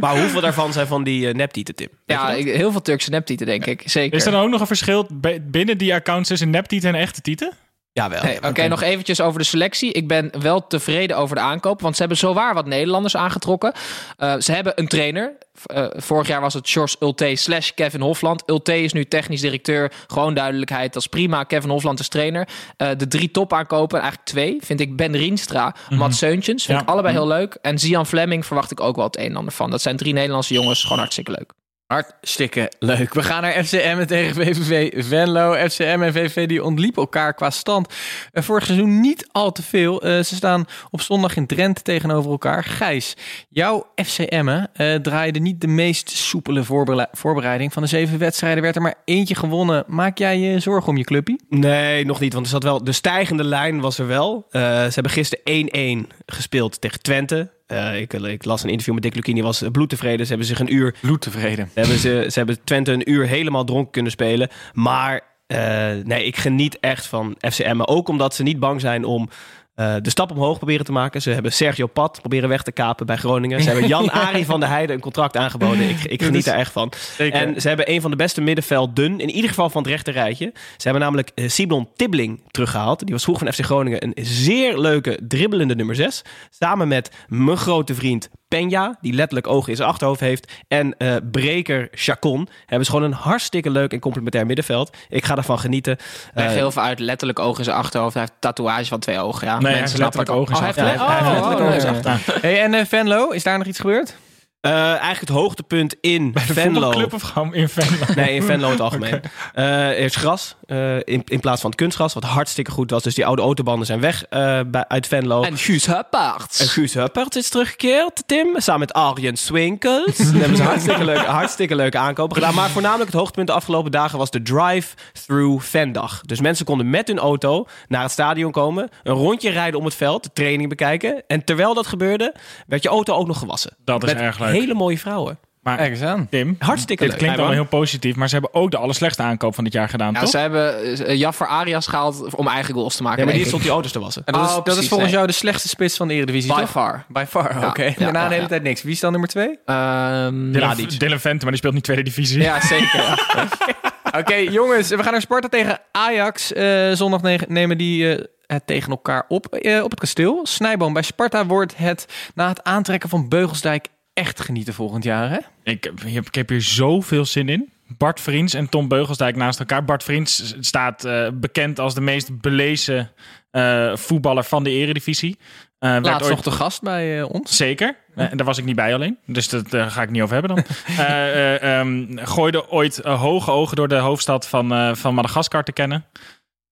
Maar hoeveel daarvan zijn van die uh, neptieten, Tim? Weet ja, heel veel Turkse neptieten, denk ik. Zeker. Is er dan ook nog een verschil binnen die accounts tussen neptieten en echte tieten? Jawel. Nee, Oké, nog eventjes over de selectie. Ik ben wel tevreden over de aankoop, want ze hebben zowaar wat Nederlanders aangetrokken. Eh, ze hebben een trainer. Eh, vorig jaar was het George Ulte slash Kevin Hofland. Ulte is nu technisch directeur. Gewoon duidelijkheid, dat is prima. Kevin Hofland is trainer. Eh, de drie top aankopen, eigenlijk twee, vind ik Ben Rienstra, Matt Seuntjens. Vind Ja. ik allebei heel leuk. En Zian Fleming verwacht ik ook wel het een en ander van. Dat zijn drie Nederlandse jongens, gewoon hartstikke leuk. Hartstikke leuk. We gaan naar FCM tegen VVV Venlo. FCM en VVV die ontliepen elkaar qua stand. Eh, vorig seizoen niet al te veel. Eh, ze staan op zondag in Drenthe tegenover elkaar. Gijs, jouw FCM eh draaide niet de meest soepele voorbere- voorbereiding. Van de zeven wedstrijden werd er maar eentje gewonnen. Maak jij je zorgen om je clubpie? Nee, nog niet. Want er zat wel, de stijgende lijn was er wel. Ze hebben gisteren 1-1 gespeeld tegen Twente. Eh, ik, ik las een interview met Dick Lucchini, was bloedtevreden. Ze hebben zich een uur Bloed tevreden. Ze hebben, ze, ze hebben Twente een uur helemaal dronken kunnen spelen. Maar eh, nee, ik geniet echt van FCM. Ook omdat ze niet bang zijn om eh, de stap omhoog proberen te maken. Ze hebben Sergio Pat proberen weg te kapen bij Groningen. Ze hebben Jan-Ari van der Heijden een contract aangeboden. Ik, ik geniet er echt van. En ze hebben een van de beste middenvelden, in ieder geval van het rechte rijtje. Ze hebben namelijk eh, Siblon Tibbling teruggehaald. Die was vroeger van FC Groningen een zeer leuke dribbelende nummer 6. Samen met mijn grote vriend Peña, die letterlijk ogen in zijn achterhoofd heeft. En eh, Breker Chacon hebben ze gewoon een hartstikke leuk en complementair middenveld. Ik ga ervan genieten. Leg Eh, heel veel uit, letterlijk ogen in zijn achterhoofd. Hij heeft tatoeage van twee ogen. Ja. Nee, hij Mensen heeft letterlijk het al. ogen in Oh, zijn hij heeft achterhoofd. hij heeft oh, letterlijk oh, oh. Hey, en eh, Venlo, is daar nog iets gebeurd? eh, eigenlijk het hoogtepunt in Venlo. Voetbalclub of gewoon in Venlo? Nee, in Venlo in het algemeen. Eh, er is gras eh, in, in plaats van het kunstgras, wat hartstikke goed was. Dus die oude autobanden zijn weg eh, bij, uit Venlo. En Guus Huppaerts. En Guus Huppert is teruggekeerd, Tim. Samen met Arjen Swinkels. Dan hebben ze hartstikke leuke, hartstikke leuke aankopen gedaan. Maar voornamelijk het hoogtepunt de afgelopen dagen was de drive-through fandag. Dus mensen konden met hun auto naar het stadion komen. Een rondje rijden om het veld, de training bekijken. En terwijl dat gebeurde, werd je auto ook nog gewassen. Dat is met erg leuk. hele mooie vrouwen. Maar Kijk eens aan. Tim, Hartstikke dit leuk. klinkt allemaal heel positief, maar ze hebben ook de allerslechtste aankoop van dit jaar gedaan, Ja, toch? ze hebben uh, Jaffer Arias gehaald om eigen goals te maken. Ja, maar die stond die auto's te wassen. En dat, is, Oh, dat is volgens nee. jou de slechtste spits van de Eredivisie, By toch? far. By far, Ja, oké. ja, Daarna ja, de hele ja. tijd niks. Wie is dan nummer twee? Ehm, Dylan. Dylan Vente, maar die speelt niet tweede divisie. ja, zeker. ja. Oké, jongens, we gaan naar Sparta tegen Ajax. Eh, zondag ne- nemen die eh, het tegen elkaar op eh, op het kasteel. Snijboom bij Sparta wordt het na het aantrekken van Beugelsdijk echt genieten volgend jaar, hè? Ik, heb- ik heb hier zoveel zin in. Bart Vriends en Tom Beugelsdijk naast elkaar. Bart Vriends staat eh, bekend als de meest belezen eh, voetballer van de eredivisie. Werd Laatst ooit- nog de gast bij ons. Zeker. En daar was ik niet bij alleen. Dus dat daar ga ik niet over hebben dan. Eh, eh, ehm, gooide ooit hoge ogen door de hoofdstad van, van Madagaskar te kennen.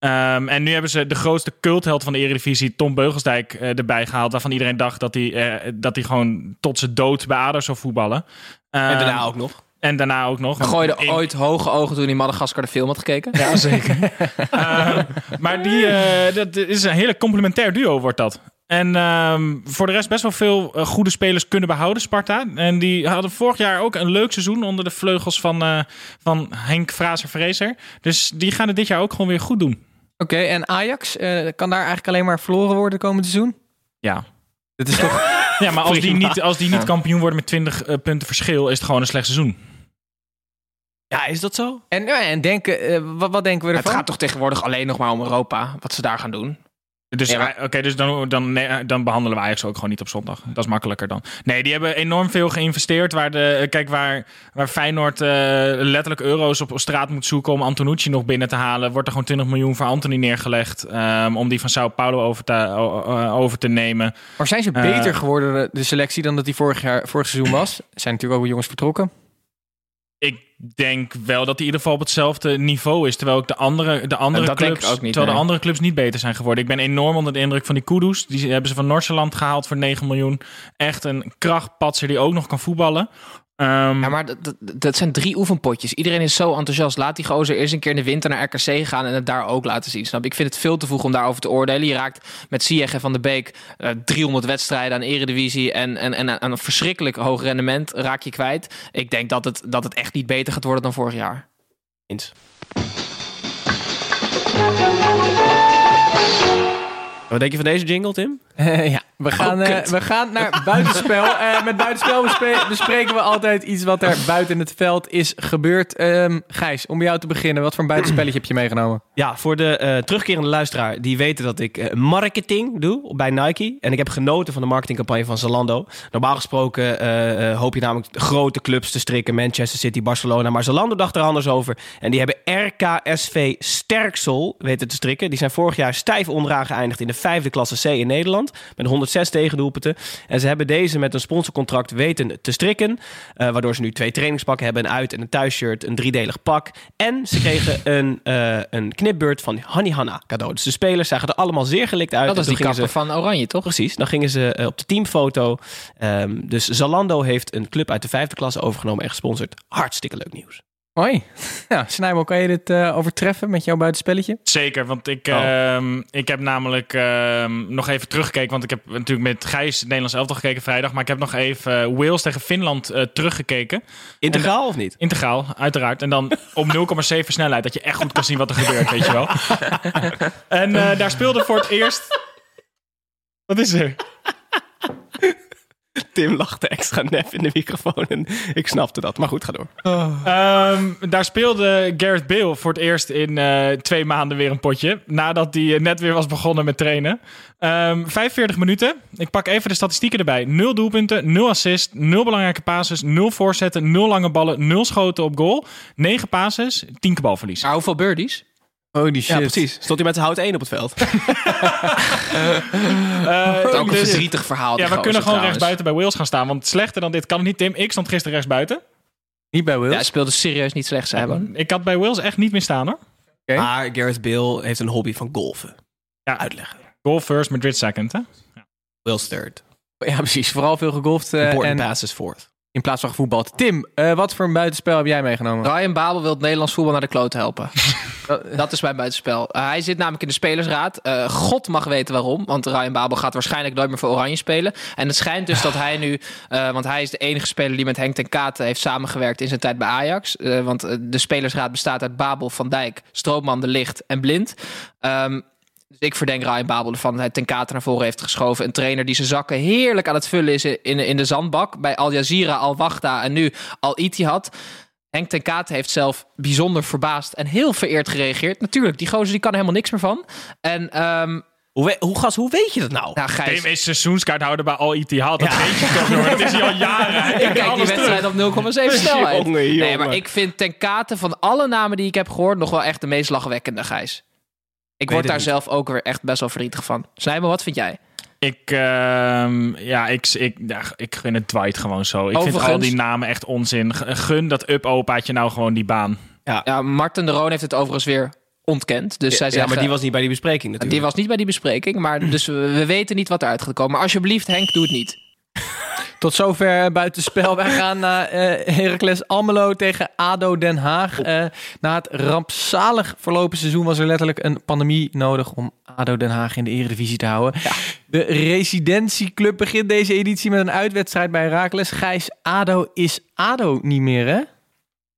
Ehm, en nu hebben ze de grootste cultheld van de Eredivisie, Tom Beugelsdijk, eh, erbij gehaald. Waarvan iedereen dacht dat hij, eh, dat hij gewoon tot zijn dood bij ADO zou voetballen. En Ehm, daarna ook nog. En daarna ook nog. Gooide in- ooit hoge ogen toen hij Madagaskar de film had gekeken. Ja, zeker. Ehm, maar die, eh, dat is een hele complementair duo wordt dat. En ehm, voor de rest best wel veel goede spelers kunnen behouden, Sparta. En die hadden vorig jaar ook een leuk seizoen onder de vleugels van, eh, van Henk Fraser-Vrezer. Dus die gaan het dit jaar ook gewoon weer goed doen. Oké, en Ajax, eh, kan daar eigenlijk alleen maar verloren worden komend seizoen? Ja. Het is toch... Ja, maar als die niet, als die niet Ja. kampioen worden met 20 eh, punten verschil, is het gewoon een slecht seizoen. Ja, is dat zo? En, en denken, eh, wat, wat denken we Het ervan? gaat toch tegenwoordig alleen nog maar om Europa, wat ze daar gaan doen. Dus, Ja, maar- eh, oké, dus dan, dan, nee, dan behandelen we Ajax ook gewoon niet op zondag. Dat is makkelijker dan. Nee, die hebben enorm veel geïnvesteerd. Waar, de, eh, kijk, waar, waar Feyenoord eh, letterlijk euro's op straat moet zoeken om Antonucci nog binnen te halen, wordt er gewoon 20 miljoen voor Anthony neergelegd. ehm, om die van Sao Paulo over te, over te nemen. Maar zijn ze Eh, beter geworden, de selectie, dan dat die vorig, jaar, vorig seizoen was? Zijn natuurlijk ook jongens vertrokken. Ik denk wel dat hij in ieder geval op hetzelfde niveau is. Terwijl ik de andere, de andere, dat clubs, niet, terwijl nee. de andere clubs niet beter zijn geworden. Ik ben enorm onder de indruk van die Kudus. Die hebben ze van Noordsjælland gehaald voor 9 miljoen. Echt een krachtpatser die ook nog kan voetballen. Ehm, Ja, maar dat, dat, dat zijn drie oefenpotjes. Iedereen is zo enthousiast. Laat die gozer eerst een keer in de winter naar RKC gaan en het daar ook laten zien. Snap? Ik vind het veel te vroeg om daarover te oordelen. Je raakt met en Van de Beek eh, 300 wedstrijden aan eredivisie en, en, en aan een verschrikkelijk hoog rendement raak je kwijt. Ik denk dat het, dat het echt niet beter gaat worden dan vorig jaar. Eens. Wat denk je van deze jingle, Tim? Ja, we gaan, Oh, eh, we gaan naar buitenspel. Eh, met buitenspel bespre- bespreken we altijd iets wat er buiten het veld is gebeurd. Ehm, Gijs, om bij jou te beginnen, wat voor een buitenspelletje heb je meegenomen? Ja, voor de eh, terugkerende luisteraar die weten dat ik marketing doe bij Nike. En ik heb genoten van de marketingcampagne van Zalando. Normaal gesproken hoop je namelijk grote clubs te strikken. Manchester City, Barcelona. Maar Zalando dacht er anders over. En die hebben RKSV Sterksel weten te strikken. Die zijn vorig jaar stijf onderaan geëindigd in de vijfde klasse C in Nederland. Met 106 tegendoelpunten. En ze hebben deze met een sponsorcontract weten te strikken. eh, waardoor ze nu twee trainingspakken hebben. Een uit- en een thuisshirt. Een driedelig pak. En ze kregen een, eh, een knipbeurt van Honey Hanna cadeau. Dus de spelers zagen er allemaal zeer gelikt uit. Dat is toen die kapper ze- van Oranje, toch? Precies, dan gingen ze eh, op de teamfoto. Ehm, dus Zalando heeft een club uit de vijfde klasse overgenomen en gesponsord. Hartstikke leuk nieuws. Hoi. Ja, Snijbo, kan je dit eh, overtreffen met jouw buitenspelletje? Zeker, want ik, Oh. ehm, ik heb namelijk ehm, nog even teruggekeken. Want ik heb natuurlijk met Gijs het Nederlands elftal gekeken vrijdag. Maar ik heb nog even eh, Wales tegen Finland eh, teruggekeken. Integraal of niet? Integraal, uiteraard. En dan op 0,7 snelheid. Dat je echt goed kan zien wat er gebeurt, weet je wel. en eh, daar speelde voor het eerst... Wat is er? Tim lachte extra nep in de microfoon en ik snapte dat. Maar goed, ga door. Ehm, daar speelde Gareth Bale voor het eerst in eh, twee maanden weer een potje. Nadat hij eh, net weer was begonnen met trainen. Ehm 45 minuten. Ik pak even de statistieken erbij. 0 doelpunten, 0 assist, 0 belangrijke passes, 0 voorzetten, 0 lange ballen, 0 schoten op goal. 9 passes, 10 balverlies. Maar hoeveel birdies? Holy shit. Ja, precies. Stond hij met zijn hout 1 op het veld? Eh, Ook een dus- verdrietig verhaal. ja, we kunnen gewoon trouwens. rechtsbuiten bij Wales gaan staan. Want slechter dan dit kan het niet, Tim. Ik stond gisteren rechtsbuiten. Niet bij Wils. Ja, hij speelde serieus niet slecht, hebben. Ik had bij Wales echt niet meer staan hoor. Oké. Maar Gareth Bale heeft een hobby van golfen. Ja. Uitleggen. Goal first, Madrid second hè. Will's third. Ja, precies. Vooral veel gegolfd eh, en passes fourth. In plaats van gevoetbald. Tim, eh, wat voor een buitenspel heb jij meegenomen? Ryan Babel wil het Nederlands voetbal naar de kloot helpen. dat is mijn buitenspel. Eh, hij zit namelijk in de spelersraad. Eh, God mag weten waarom. Want Ryan Babel gaat waarschijnlijk nooit meer voor Oranje spelen. En het schijnt dus dat hij nu... want hij is de enige speler die met Henk ten Katen heeft samengewerkt... in zijn tijd bij Ajax. Want de spelersraad bestaat uit Babel, Van Dijk... Stroopman, De Licht en Blind. Ehm, dus ik verdenk Ryan Babel ervan dat hij ten Katen naar voren heeft geschoven. Een trainer die zijn zakken heerlijk aan het vullen is in, in de zandbak. Bij Al Jazeera, Al Wachda en nu Al Ittihad. Henk ten Katen heeft zelf bijzonder verbaasd en heel vereerd gereageerd. Natuurlijk, die gozer die kan er helemaal niks meer van. En ehm, Hoe, we- hoe, gas, hoe weet je dat nou? Nou, Gijs, Tim is seizoenskaarthouder bij Al Ittihad. Dat weet je toch, jongen. Dat is hij al jaren. Ik kijk die wedstrijd op 0,7 snelheid. Jongen, Nee, maar ik vind ten kate van alle namen die ik heb gehoord... nog wel echt de meest lachwekkende, Gijs. Ik word daar niet. zelf ook weer echt best wel verdrietig van. Snijmen, wat vind jij? Ik, ehm, ja, ik, ik, ja, ik vind het Dwight gewoon zo. Ik vind al die namen echt onzin. G- Gun dat up-opaatje nou gewoon die baan. Ja, Marten de Roon heeft het overigens weer ontkend. Dus zij ja, zeggen, maar die was niet bij die bespreking natuurlijk. die was niet bij die bespreking. Maar dus we, we weten niet wat eruit gaat komen. Maar alsjeblieft, Henk, doe het niet. Tot zover buitenspel. Wij gaan naar eh Heracles Almelo tegen ADO Den Haag. Eh, na het rampzalig verlopen seizoen was er letterlijk een pandemie nodig om ADO Den Haag in de eredivisie te houden. De residentieclub begint deze editie met een uitwedstrijd bij Heracles. Gijs, ADO is ADO niet meer hè?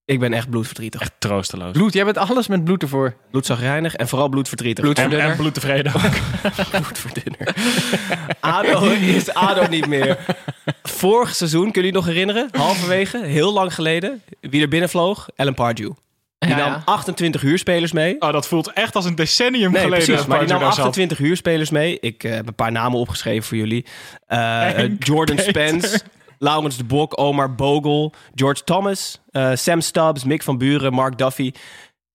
Ik ben echt bloedverdrietig. Echt troosteloos. Bloed, jij bent alles met bloed ervoor. Bloedzagrijnig en vooral bloedverdrietig. En, en bloedtevreden ook. bloedverdunner. ADO is ADO niet meer. Vorig seizoen, kunnen jullie nog herinneren? Halverwege, heel lang geleden. Wie er binnenvloog? Ellen Pardew. Die Ja, nam ja. 28 huurspelers mee. Oh, dat voelt echt als een decennium Nee, geleden. precies. Maar die nam Pardew daar zat. 28 huurspelers mee. Ik eh, heb een paar namen opgeschreven voor jullie. Eh, Jordan Peter. Spence, Laurens de Bok, Omar Bogle, George Thomas, eh, Sam Stubbs, Mick van Buren, Mark Duffy.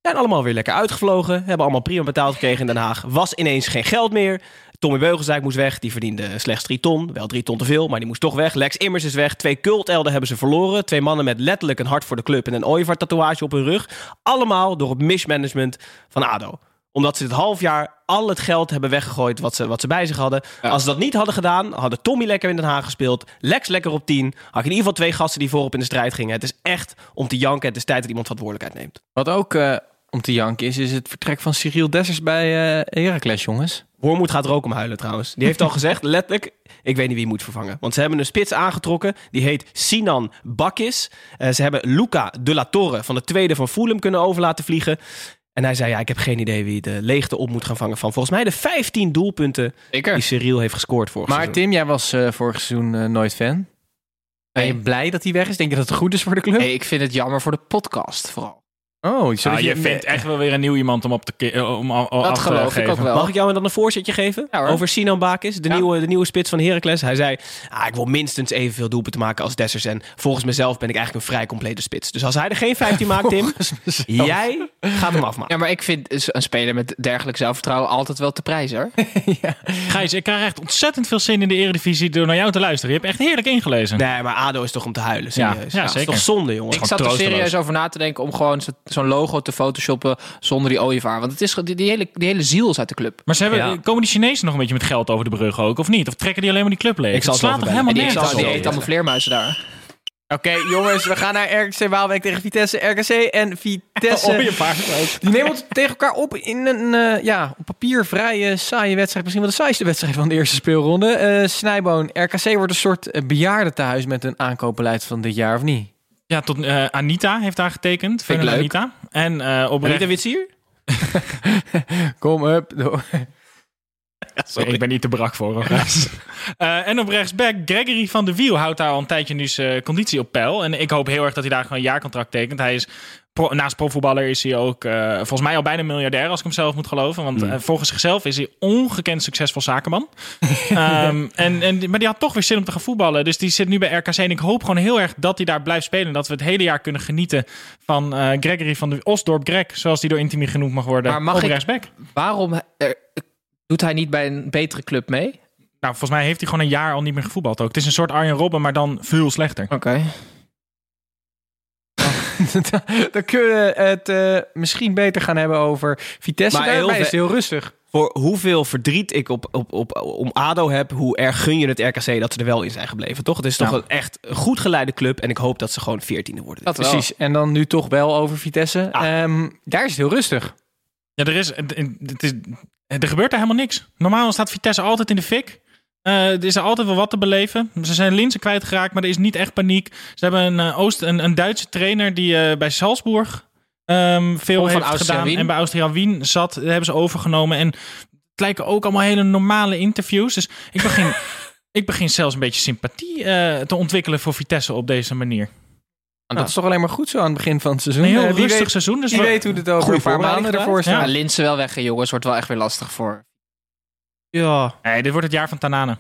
Zijn allemaal weer lekker uitgevlogen. Hebben allemaal prima betaald gekregen in Den Haag. Was ineens geen geld meer. Tommy Beugelsdijk moest weg. Die verdiende slechts drie ton. Wel drie ton te veel, maar die moest toch weg. Lex Immers is weg. Twee cultelden hebben ze verloren. Twee mannen met letterlijk een hart voor de club en een ooievaar-tatoeage op hun rug. Allemaal door het mismanagement van ADO. Omdat ze dit half jaar al het geld hebben weggegooid wat ze, wat ze bij zich hadden. Als ze dat niet hadden gedaan, hadden Tommy lekker in Den Haag gespeeld. Lex lekker op 10. Had je in ieder geval twee gasten die voorop in de strijd gingen. Het is echt om te janken. Het is tijd dat iemand verantwoordelijkheid neemt. Wat ook eh, om te janken is, is het vertrek van Cyril Dessers bij eh Heracles, jongens. Wormoed gaat er ook om huilen trouwens. Die heeft al gezegd, letterlijk, ik weet niet wie moet vervangen. Want ze hebben een spits aangetrokken, die heet Sinan Bakis. Eh, ze hebben Luca de la Torre van de tweede van Fulham kunnen over laten vliegen. En hij zei, ja, ik heb geen idee wie de leegte op moet gaan vangen van volgens mij de 15 doelpunten Zeker. die Cyril heeft gescoord vorig Maar seizoen. Tim, jij was eh, vorig seizoen eh, nooit fan. Ben je blij dat hij weg is? Denk je dat het goed is voor de club? Nee, ik vind het jammer voor de podcast vooral. Oh, Ah, je vindt echt wel weer een nieuw iemand om op te eh, om, Dat af te geloof ik geven. ook wel. Mag ik jou dan een voorzetje geven Ja, over Sinan Bakis, de, Ja. nieuwe, de nieuwe spits van Heracles? Hij zei, ah, ik wil minstens evenveel doelpunten maken als Dessers. En volgens mezelf ben ik eigenlijk een vrij complete spits. Dus als hij er geen 15 maakt, Tim, jij gaat hem afmaken. Ja, maar ik vind een speler met dergelijk zelfvertrouwen altijd wel te prijzen, hoor. Gijs, ik krijg echt ontzettend veel zin in de Eredivisie door naar jou te luisteren. Je hebt echt heerlijk ingelezen. Nee, maar ADO is toch om te huilen, Ja, serieus. ja, Dat is toch zonde, jongen. Ik zat er serieus over na te denken om gewoon zo- zo'n logo te photoshoppen zonder die ooievaar. Want het is, die, die, hele, die hele ziel is uit de club. Maar ze hebben, Ja. komen die Chinezen nog een beetje met geld over de brug ook, of niet? Of trekken die alleen maar die club leeg? Ik zal Het slaat toch helemaal En die, ik zal eet, het die weten. allemaal vleermuizen daar. Oké, jongens, we gaan naar RKC Waalwijk tegen Vitesse. RKC en Vitesse. Oh, je paard. Die nemen het tegen elkaar op in een eh, ja, op papier vrij eh, saaie wedstrijd. Misschien wel de saaiste wedstrijd van de eerste speelronde. Eh Snijboon, RKC wordt een soort eh, bejaardentehuis met een aankoopbeleid van dit jaar, of niet? Ja, tot eh, Anita heeft daar getekend. Vind ik Vernon leuk. Anita. En eh oprecht... Anita Witsier? Kom up. Ik ben niet te brak voor. Eh, en op rechtsback, Gregory van de Wiel houdt daar al een tijdje nu zijn conditie op peil. En ik hoop heel erg dat hij daar gewoon een jaarcontract tekent. Hij is pro- naast profvoetballer is hij ook eh, volgens mij al bijna miljardair, als ik hem zelf moet geloven. Want eh, volgens zichzelf is hij ongekend succesvol zakenman. Ehm, en, en, maar die had toch weer zin om te gaan voetballen. Dus die zit nu bij RKC. En ik hoop gewoon heel erg dat hij daar blijft spelen. En dat we het hele jaar kunnen genieten van eh, Gregory van de Osdorp Greg. Zoals die door Intimi genoemd mag worden. Maar mag op ik- rechtsback. Waarom eh, doet hij niet bij een betere club mee? Nou, volgens mij heeft hij gewoon een jaar al niet meer gevoetbald ook. Het is een soort Arjen Robben, maar dan veel slechter. Oké. Dan kunnen we het eh, misschien beter gaan hebben over Vitesse. Maar Daarbij heel is heel rustig. Voor hoeveel verdriet ik op, op, op, om ADO heb, hoe erg gun je het RKC dat ze er wel in zijn gebleven, toch? Het is toch een echt een goed geleide club en ik hoop dat ze gewoon veertiende worden. Dat wel. Precies. En dan nu toch wel over Vitesse. Ah. Ehm, daar is het heel rustig. Ja, er, is, het, het is, er gebeurt daar helemaal niks. Normaal staat Vitesse altijd in de fik. Eh, er is er altijd wel wat te beleven. Ze zijn Linzen kwijtgeraakt, maar er is niet echt paniek. Ze hebben een, eh, Oost, een, een Duitse trainer die eh, bij Salzburg ehm, veel heeft Austria gedaan. Wien. En bij Austria Wien zat, dat hebben ze overgenomen. En het lijken ook allemaal hele normale interviews. Dus ik begin, ik begin zelfs een beetje sympathie eh, te ontwikkelen voor Vitesse op deze manier. En dat is toch alleen maar goed zo aan het begin van het seizoen. Een heel Eh, rustig weet, seizoen. Dus wie we- weet hoe het over een paar maanden ervoor staat. Maar Linse wel weg, jongens. Wordt wel echt weer lastig voor. Ja. Nee, dit wordt het jaar van Tanane.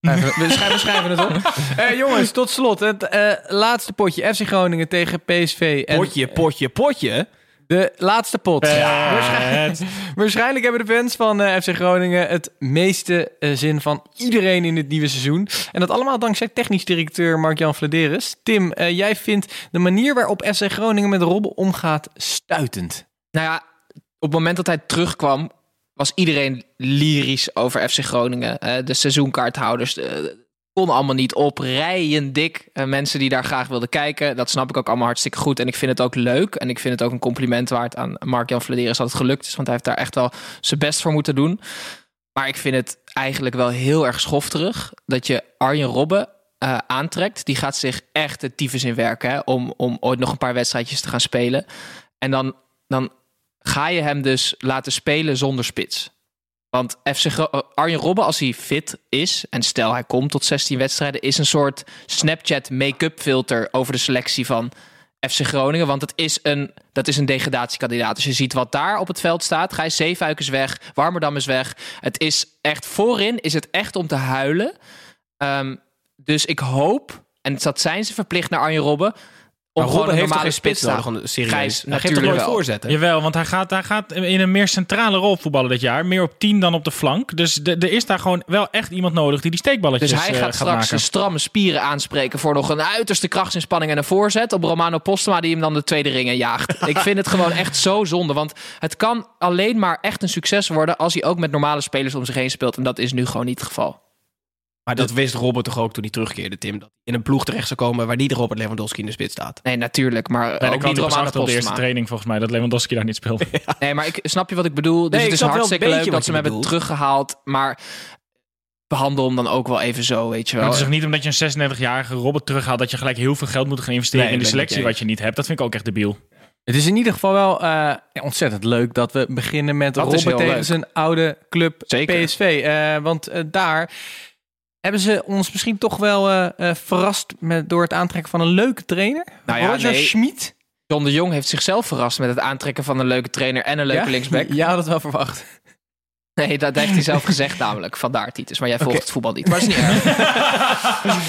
Schrijven- We schrijven, schrijven het op. Eh, jongens, tot slot. Het eh, laatste potje. FC Groningen tegen PSV. En Potje, potje, potje. De laatste pot. Ja, waarschijnlijk, waarschijnlijk hebben de fans van eh, FC Groningen het meeste eh, zin van iedereen in het nieuwe seizoen. En dat allemaal dankzij technisch directeur Mark-Jan Vladeris. Tim, eh, jij vindt de manier waarop FC Groningen met Robben omgaat stuitend. Nou ja, op het moment dat hij terugkwam, was iedereen lyrisch over FC Groningen. Eh, de seizoenkaarthouders konden allemaal niet op. Rijen dik. Eh, mensen die daar graag wilden kijken. Dat snap ik ook allemaal hartstikke goed. En ik vind het ook leuk. En ik vind het ook een compliment waard aan Mark-Jan Vladeris dat het gelukt is. Want hij heeft daar echt wel zijn best voor moeten doen. Maar ik vind het eigenlijk wel heel erg schofterig dat je Arjen Robben eh, aantrekt. Die gaat zich echt de tyfus in werken om, om ooit nog een paar wedstrijdjes te gaan spelen. En dan, dan ga je hem dus laten spelen zonder spits. Want FC eh, Arjen Robben, als hij fit is, en stel hij komt tot 16 wedstrijden, is een soort Snapchat make-up filter over de selectie van FC Groningen. Want het is een, dat is een degradatiekandidaat. Als je ziet wat daar op het veld staat, Gijs Zeefuik weg, Warmerdam is weg. Het is echt, voorin is het echt om te huilen. Ehm, dus ik hoop, en dat zijn ze verplicht naar Arjen Robben, om Maar gewoon Robben een heeft geen spits nodig? te Serieus. Gijs, hij geeft toch nooit voorzetten? Jawel, want hij gaat, hij gaat in een meer centrale rol voetballen dit jaar. Meer op 10 dan op de flank. Dus de- er is daar gewoon wel echt iemand nodig die die steekballetjes Dus hij eh, gaat straks maken. de stramme spieren aanspreken voor nog een uiterste krachtsinspanning en een voorzet op Romano Postema die hem dan de tweede ringen jaagt. Ik vind het gewoon echt zo zonde, want het kan alleen maar echt een succes worden als hij ook met normale spelers om zich heen speelt en dat is nu gewoon niet het geval. Maar dat wist Robert toch ook toen hij terugkeerde, Tim. Dat hij in een ploeg terecht zou komen waar niet Robert Lewandowski in de spits staat. Nee, natuurlijk, maar Nee, ook niet Romano op de eerste training volgens mij. Dat Lewandowski daar niet speelde. Nee, maar ik snap je wat ik bedoel. Dus Nee, het is hartstikke leuk dat ze hem hebben teruggehaald, maar behandel hem dan ook wel even zo, weet je Maar wel. het is toch niet omdat je een 36-jarige Robert terughaalt... dat je gelijk heel veel geld moet gaan investeren Nee, in de selectie wat je niet hebt. Dat vind ik ook echt debiel. Het is in ieder geval wel eh, ontzettend leuk dat we beginnen met Dat heel tegen leuk. zijn oude club Zeker. PSV. Eh, want eh, daar hebben ze ons misschien toch wel eh, eh, verrast met, door het aantrekken van een leuke trainer. Nou ja, Roger nee. Schmid. John de Jong heeft zichzelf verrast met het aantrekken van een leuke trainer en een leuke Ja? linksback. Ja, had het wel verwacht. Nee, dat heeft hij zelf gezegd namelijk. Vandaar, Titus. Maar jij volgt het voetbal niet. Maar is niet erg.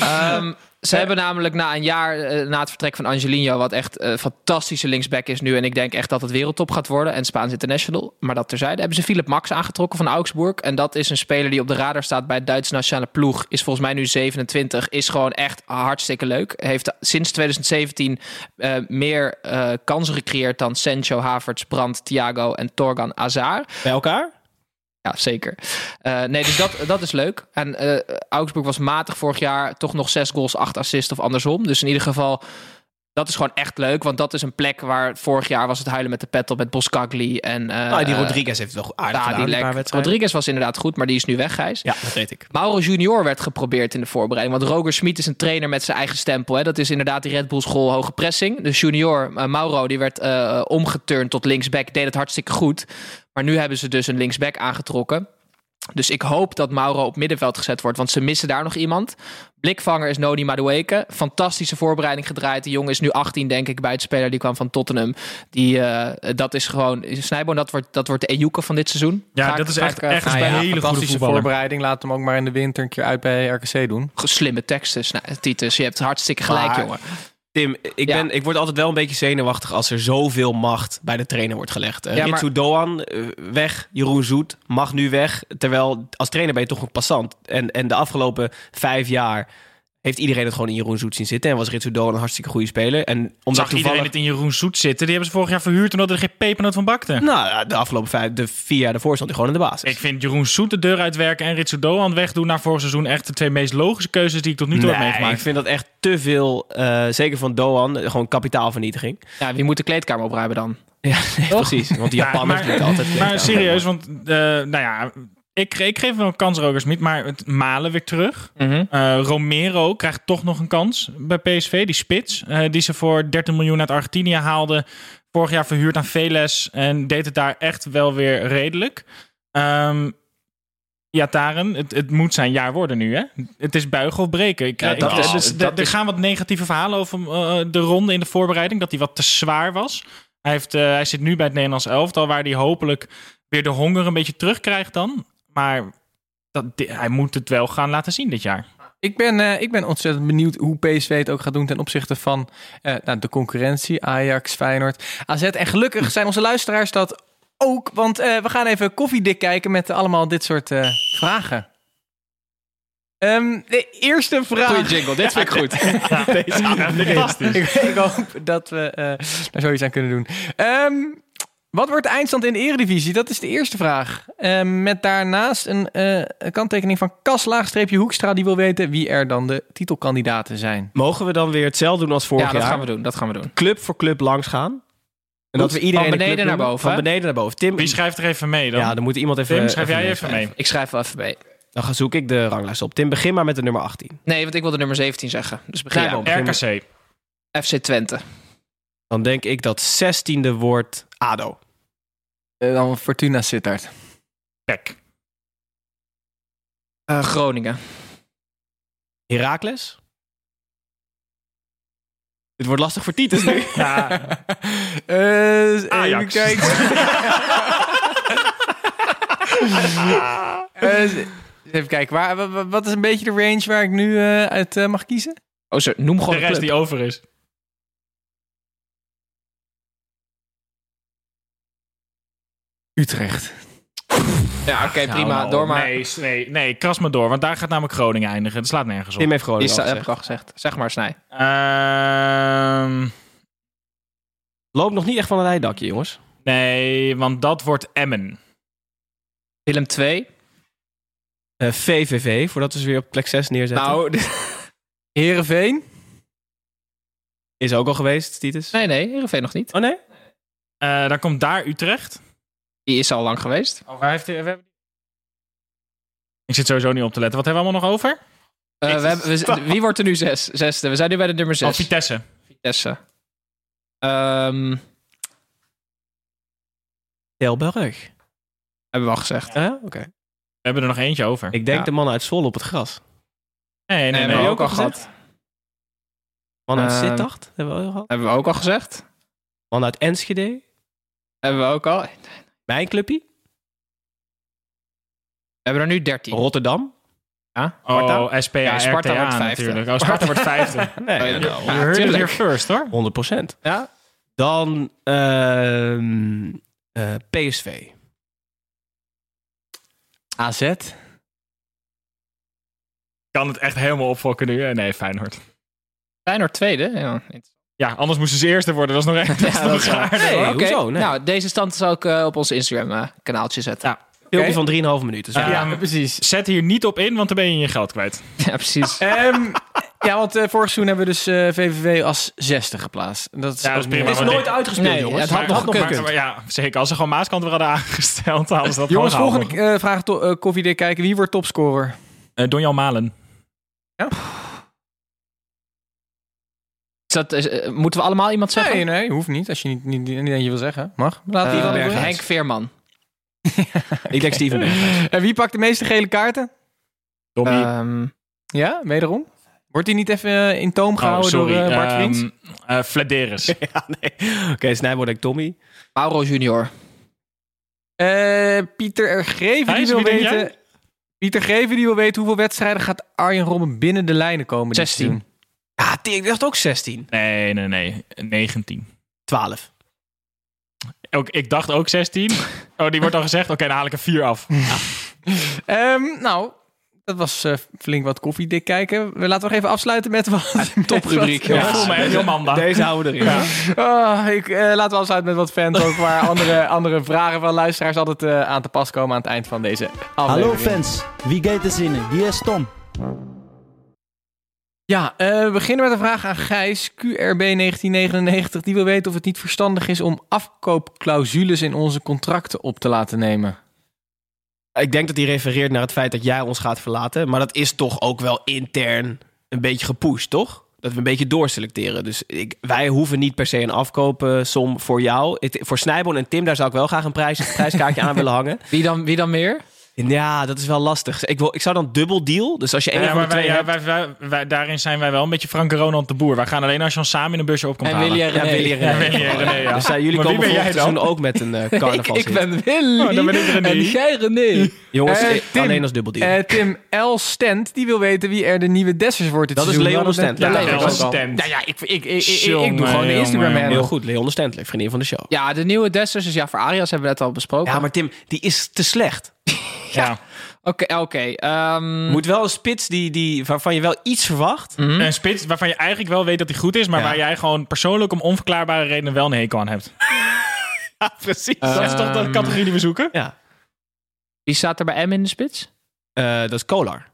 Ehm, ze hebben namelijk na een jaar eh, na het vertrek van Angelino... wat echt een fantastische linksback is nu... en ik denk echt dat het wereldtop gaat worden... en Spaans International. Maar dat terzijde hebben ze Philip Max aangetrokken van Augsburg. En dat is een speler die op de radar staat bij het Duitse nationale ploeg. Is volgens mij nu 27. Is gewoon echt hartstikke leuk. Heeft sinds 2017 eh, meer eh, kansen gecreëerd... dan Sancho, Havertz, Brandt, Thiago en Torgan Azar. Bij elkaar? Ja, zeker. Eh, nee, dus dat, dat is leuk. En eh, Augsburg was matig vorig jaar. Toch nog zes goals, acht assists of andersom. Dus in ieder geval, dat is gewoon echt leuk. Want dat is een plek waar vorig jaar was het huilen met de pet op met Boskagli. En, eh, nou, die Rodriguez heeft het wel aardig ja, gedaan. die. Rodriguez was inderdaad goed, maar die is nu weg, Gijs. Ja, dat weet ik. Mauro Junior werd geprobeerd in de voorbereiding. Want Roger Smit is een trainer met zijn eigen stempel. Hè. Dat is inderdaad die Red Bull school hoge pressing. Dus Junior, Mauro, die werd omgeturnd tot linksback. Deed het hartstikke goed. Maar nu hebben ze dus een linksback aangetrokken. Dus ik hoop dat Mauro op middenveld gezet wordt. Want ze missen daar nog iemand. Blikvanger is Noni Madueke. Fantastische voorbereiding gedraaid. De jongen is nu 18, denk ik, bij het speler. Die kwam van Tottenham. Die, eh, dat is gewoon... Snijboon, dat wordt, dat wordt de Ejuke van dit seizoen. Ja, ik- dat is echt ik, eh, ja, hele goede Fantastische voetballer. voorbereiding. Laat hem ook maar in de winter een keer uit bij RKC doen. Slimme teksten, Titus. Je hebt hartstikke gelijk, Maar- jongen. Tim, ik, Ja. ben, ik word altijd wel een beetje zenuwachtig als er zoveel macht bij de trainer wordt gelegd. Uh, Ja, maar- Ritsu Doan eh, weg, Jeroen Zoet mag nu weg. Terwijl als trainer ben je toch een passant. En, en de afgelopen vijf jaar heeft iedereen het gewoon in Jeroen Zoet zien zitten. En was Ritsu Doan een hartstikke goede speler. En omdat Zag toevallig... iedereen het in Jeroen Zoet zitten? Die hebben ze vorig jaar verhuurd omdat er geen pepernoot van bakte. Nou, ja, de afgelopen vijf, de vier jaar daarvoor stond hij gewoon in de basis. Ik vind Jeroen Zoet de deur uitwerken en Ritsu Doan wegdoen naar vorig seizoen echt de twee meest logische keuzes die ik tot nu toe heb meegemaakt. ik vind dat echt te veel, eh, zeker van Doan, gewoon kapitaalvernietiging. Ja, wie moet de kleedkamer opruimen dan? Ja, nee, precies. Want die Ja, Japanners maar- moeten altijd... Maar serieus, want eh, nou ja, ik, ik geef wel een kans Rogers niet, maar het Malen weer terug. Mhm. Eh, Romero krijgt toch nog een kans bij PSV, die spits. eh, die ze voor 13 miljoen uit Argentinië haalden. Vorig jaar verhuurd aan Veles en deed het daar echt wel weer redelijk. Ehm ja, Taren, het, het moet zijn jaar worden nu, hè? Het is buigen of breken. Ik, Ja, ik- dat is- dus dat er is- gaan wat negatieve verhalen over eh, de ronde in de voorbereiding. Dat hij wat te zwaar was. Hij, heeft, eh, hij zit nu bij het Nederlands elftal, waar hij hopelijk weer de honger een beetje terugkrijgt dan. Maar dat, hij moet het wel gaan laten zien dit jaar. Ik ben, eh, ik ben ontzettend benieuwd hoe PSV het ook gaat doen ten opzichte van eh, nou, de concurrentie. Ajax, Feyenoord, AZ. En gelukkig zijn onze luisteraars dat ook. Want eh, we gaan even koffiedik kijken met allemaal dit soort eh, vragen. Ehm, de eerste vraag. Goeie jingle, dit vind ik goed. Fantastisch. ik, ik hoop dat we eh daar zoiets aan kunnen doen. Ehm, wat wordt de eindstand in de Eredivisie? Dat is de eerste vraag. Ehm, met daarnaast een, eh, kanttekening van Kas Laagstreepje Hoekstra... die wil weten wie er dan de titelkandidaten zijn. Mogen we dan weer hetzelfde doen als vorig Ja, dat jaar? gaan we doen. Dat gaan we doen. Club voor club langs gaan. En dat we iedereen Van beneden naar noemen. boven, Van beneden naar boven. Tim, Wie schrijft er even mee dan? ja, dan moet iemand even... Tim, schrijf jij even mee. Ik schrijf wel even mee. Dan ga zoek ik de ranglijst op. Tim, begin maar met de nummer 18. Nee, want ik wilde nummer 17 zeggen. Dus begin Ja, maar. RKC. FC Twente. Dan denk ik dat 16e wordt ADO. Eh, dan Fortuna Sittard. Pek. Eh, Groningen. Heracles. Dit wordt lastig voor Titus nu. Ja, Eh, even Ajax. kijken. Eh, even kijken. Waar, wa- wa- wat is een beetje de range waar ik nu eh, uit eh, mag kiezen? Oh, zo, noem de gewoon een rest club. die over is. Utrecht. Ja, oké, prima. Oh, Door maar. Nee, nee, nee, kras maar door. Want daar gaat namelijk Groningen eindigen. Dat slaat nergens op. Tim heeft Groningen heb ik al gezegd. Zeg maar, Snij. Ehm, Loopt nog niet echt van het rijdakje, jongens. nee, want dat wordt Emmen. Willem 2. Eh, VVV, voordat we ze weer op plek 6 neerzetten. Nou, Heerenveen. Is ook al geweest, Titus. nee, nee. Heerenveen nog niet. Oh nee? Eh, dan komt daar Utrecht. Die is al lang geweest. Oh, waar heeft we hebben- Ik zit sowieso niet op te letten. Wat hebben we allemaal nog over? Eh, we hebben, we- wie wordt er nu zes, zesde? We zijn nu bij de nummer Oh, 6. Vitesse. Vitesse. Ehm, Tilburg. hebben we al gezegd. Eh, Oké. We hebben er nog eentje over. Ik denk Ja. de man uit Zwolle op het gras. Nee, nee, Nee, nee. hebben we ook ook al gehad. Man uit Eh, Sittard, hebben we al gehad. Hebben we ook al gezegd. Man uit Enschede. Hebben we ook al. Mijn clubje. hebben er nu 13. Rotterdam. Oh, SPA, Ja, Sparta RTA wordt vijfde. natuurlijk. Oh, Sparta wordt vijfde. Nee, ja, nou, You heard it tuurlijk. here first, hoor. 100 procent. Ja? Dan ehm, eh, PSV. AZ. Kan het echt helemaal opfokken nu? Eh, Nee, Feyenoord. Feyenoord tweede. Ja, Ja, anders moesten ze eerste worden. Dat is nog echt Ja, dat is waar. Nee, hoezo? Nee. Nou, deze stand zal ik eh, op onze Instagram-kanaaltje zetten. Ja. Filmpje van 3,5 minuten. Zo. Ja. Ja, precies. Zet hier niet op in, want dan ben je je geld kwijt. Ja, precies. Ehm, ja, want eh, vorig seizoen hebben we dus eh, VVV als zesde geplaatst. Dat is, Ja, dat is prima, maar nee. uitgespeeld, Nee, jongens. het had nog Maar- gekund. maar- maar ja, zeker. Als ze gewoon Maaskant weer hadden aangesteld, hadden ze dat Jongens, volgende eh, vraag to- eh, koffiedik kijken. Wie wordt topscorer? Eh, Donjan Malen. Is dat, is, eh, moeten we allemaal iemand zeggen? Nee, nee, hoeft niet. Als je niet, niet, niet eentje wil zeggen. Mag. Laat Eh, die. Henk Veerman. Ik denk Steven Berghuis. En wie pakt de meeste gele kaarten? Tommy. Ehm, Ja, wederom. Wordt hij niet even eh, in toom gehouden door eh, Bart eh, Flederis. ja, nee. Oké, Snijboord denk ik Tommy. Mauro Junior. Eh, Pieter Greven die wil wie denk weten... jij? Pieter Greven die wil weten hoeveel wedstrijden gaat Arjen Robben binnen de lijnen komen. dit 16. Ja, ik dacht ook 16. Nee, nee, nee. 19. 12. Ook, ik dacht ook 16. Oh, die wordt al gezegd. Oké, dan haal ik er 4 af. Ehm, nou, dat was eh, flink wat koffiedik kijken. We laten nog even afsluiten met wat... toprubriek, wat- voel me heel manda. Deze houden we erin. Ah, ik, eh, laten we afsluiten met wat fans ook waar andere, andere vragen van luisteraars altijd eh, aan te pas komen aan het eind van deze Hallo aflevering. fans, wie gaat er zinnen? Hier is Tom. Ja, eh, we beginnen met een vraag aan Gijs, QRB1999. Die wil weten of het niet verstandig is om afkoopclausules in onze contracten op te laten nemen. Ik denk dat hij refereert naar het feit dat jij ons gaat verlaten. Maar dat is toch ook wel intern een beetje gepusht, toch? Dat we een beetje doorselecteren. Dus ik, wij hoeven niet per se een afkoopsom voor jou. Het- voor Snijboon en Tim, daar zou ik wel graag een prijs, prijskaartje aan willen hangen. Wie dan, wie dan meer? Ja, dat is wel lastig. Ik, wil, ik zou dan dubbel deal. Dus als je één Ja, van maar de wij, twee ja, hebt- wij, wij- wij- daarin zijn wij wel een beetje Frank en Ronald de Boer. Wij gaan alleen als je ons samen in een busje op komt En halen. Willy en Ja, René. Willy en Ja, René. Willy en René, ja. Dus jullie Maar komen ben jij volgend dan? seizoen ook met een ik, carnaval. ik ben Willy. Oh, dan ben ik René. En jij René. Jongens, Eh, eh, Tim, alleen als dubbel deal. Tim L. Stent, die wil weten wie er de nieuwe Dessers wordt dit Dat is. Leon Stent. Ja, Leon Stent. Nou ja, ik, ik, ik, ik, doe gewoon de Instagram jongen. Heel goed, Leon de Stentler, vriendin van de show. Ja, de nieuwe Dessers, dus ja, voor Arias hebben we net al besproken. Ja, maar Tim, die is te slecht. Ja. Oké, oké. ehm, Moet wel een spits die, die, waarvan je wel iets verwacht. Een spits waarvan je eigenlijk wel weet dat hij goed is, maar Ja. waar jij gewoon persoonlijk om onverklaarbare redenen wel een hekel aan hebt. Ja, precies. dat is toch de Ehm, categorie die we zoeken? ja. Wie staat er bij M in de spits? Eh, dat is Kolar.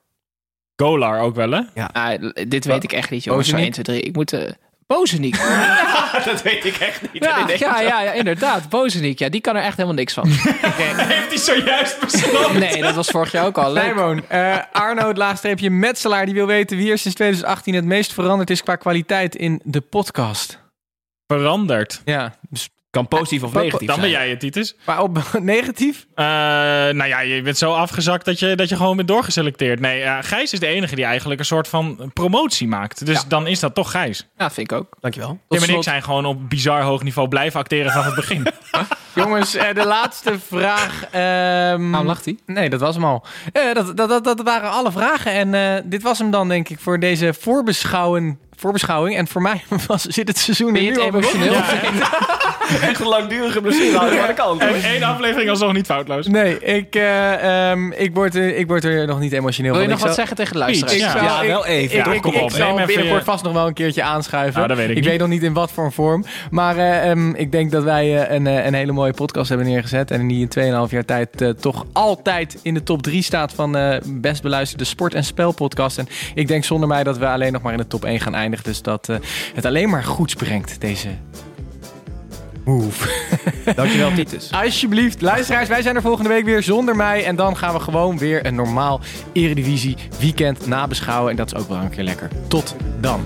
Golar ook wel, hè? Ah, dit weet ik echt niet, jongens. Zo Bozeniek? 1, 2, 3. Ik moet... eh Bozeniek. dat weet ik echt niet. Ja, ja, ja, ja, inderdaad. Bozeniek. Ja, die kan er echt helemaal niks van. Heeft hij zojuist besloten? Nee, dat was vorig jaar ook al. Leuk. Nijmoon, eh Arno, het laagstreepje Metselaar, die wil weten wie er sinds 2018 het meest veranderd is qua kwaliteit in de podcast. Veranderd. Ja, dus, Kan positief of negatief Dan ben jij het, Titus. maar op negatief? Eh, nou ja, je bent zo afgezakt dat je, dat je gewoon bent doorgeselecteerd. Nee, ja, Gijs is de enige die eigenlijk een soort van promotie maakt. Dus dan is dat toch Gijs. Ja, vind ik ook. Dankjewel. Tim en ik zijn gewoon op bizar hoog niveau blijven acteren vanaf het begin. Jongens, eh, de laatste vraag. ehm, Waarom lacht hij? Nee, dat was hem al. Eh, dat, dat, dat, dat waren alle vragen. En eh, dit was hem dan, denk ik, voor deze voorbeschouwen, voorbeschouwing. En voor mij was, zit het seizoen al emotioneel? Echt een langdurige blessure aan de kant. En één aflevering alsnog niet foutloos. Nee, ik, eh, ehm, ik, word, er- ik word er nog niet emotioneel Wil je nog Ik wat zou- zeggen tegen de luisteraars? Ja. zou- Ja, ik- wel even. Ik, Ja, ik, kom ik op, zal neem even binnenkort je- vast nog wel een keertje aanschuiven. Nou, dat weet ik niet. weet nog niet in wat voor een vorm. Maar eh, ehm, ik denk dat wij eh, een, een hele mooie podcast hebben neergezet. En die in 2,5 jaar tijd toch altijd in de top 3 staat van eh, best beluisterde sport- en spelpodcast. En ik denk zonder mij dat we alleen nog maar in de top 1 gaan eindigen. Dus dat eh, het alleen maar goeds brengt, deze move. Dankjewel, Titus. Alsjeblieft, luisteraars, wij zijn er volgende week weer zonder mij. En dan gaan we gewoon weer een normaal Eredivisie weekend nabeschouwen. En dat is ook wel een keer lekker. Tot dan.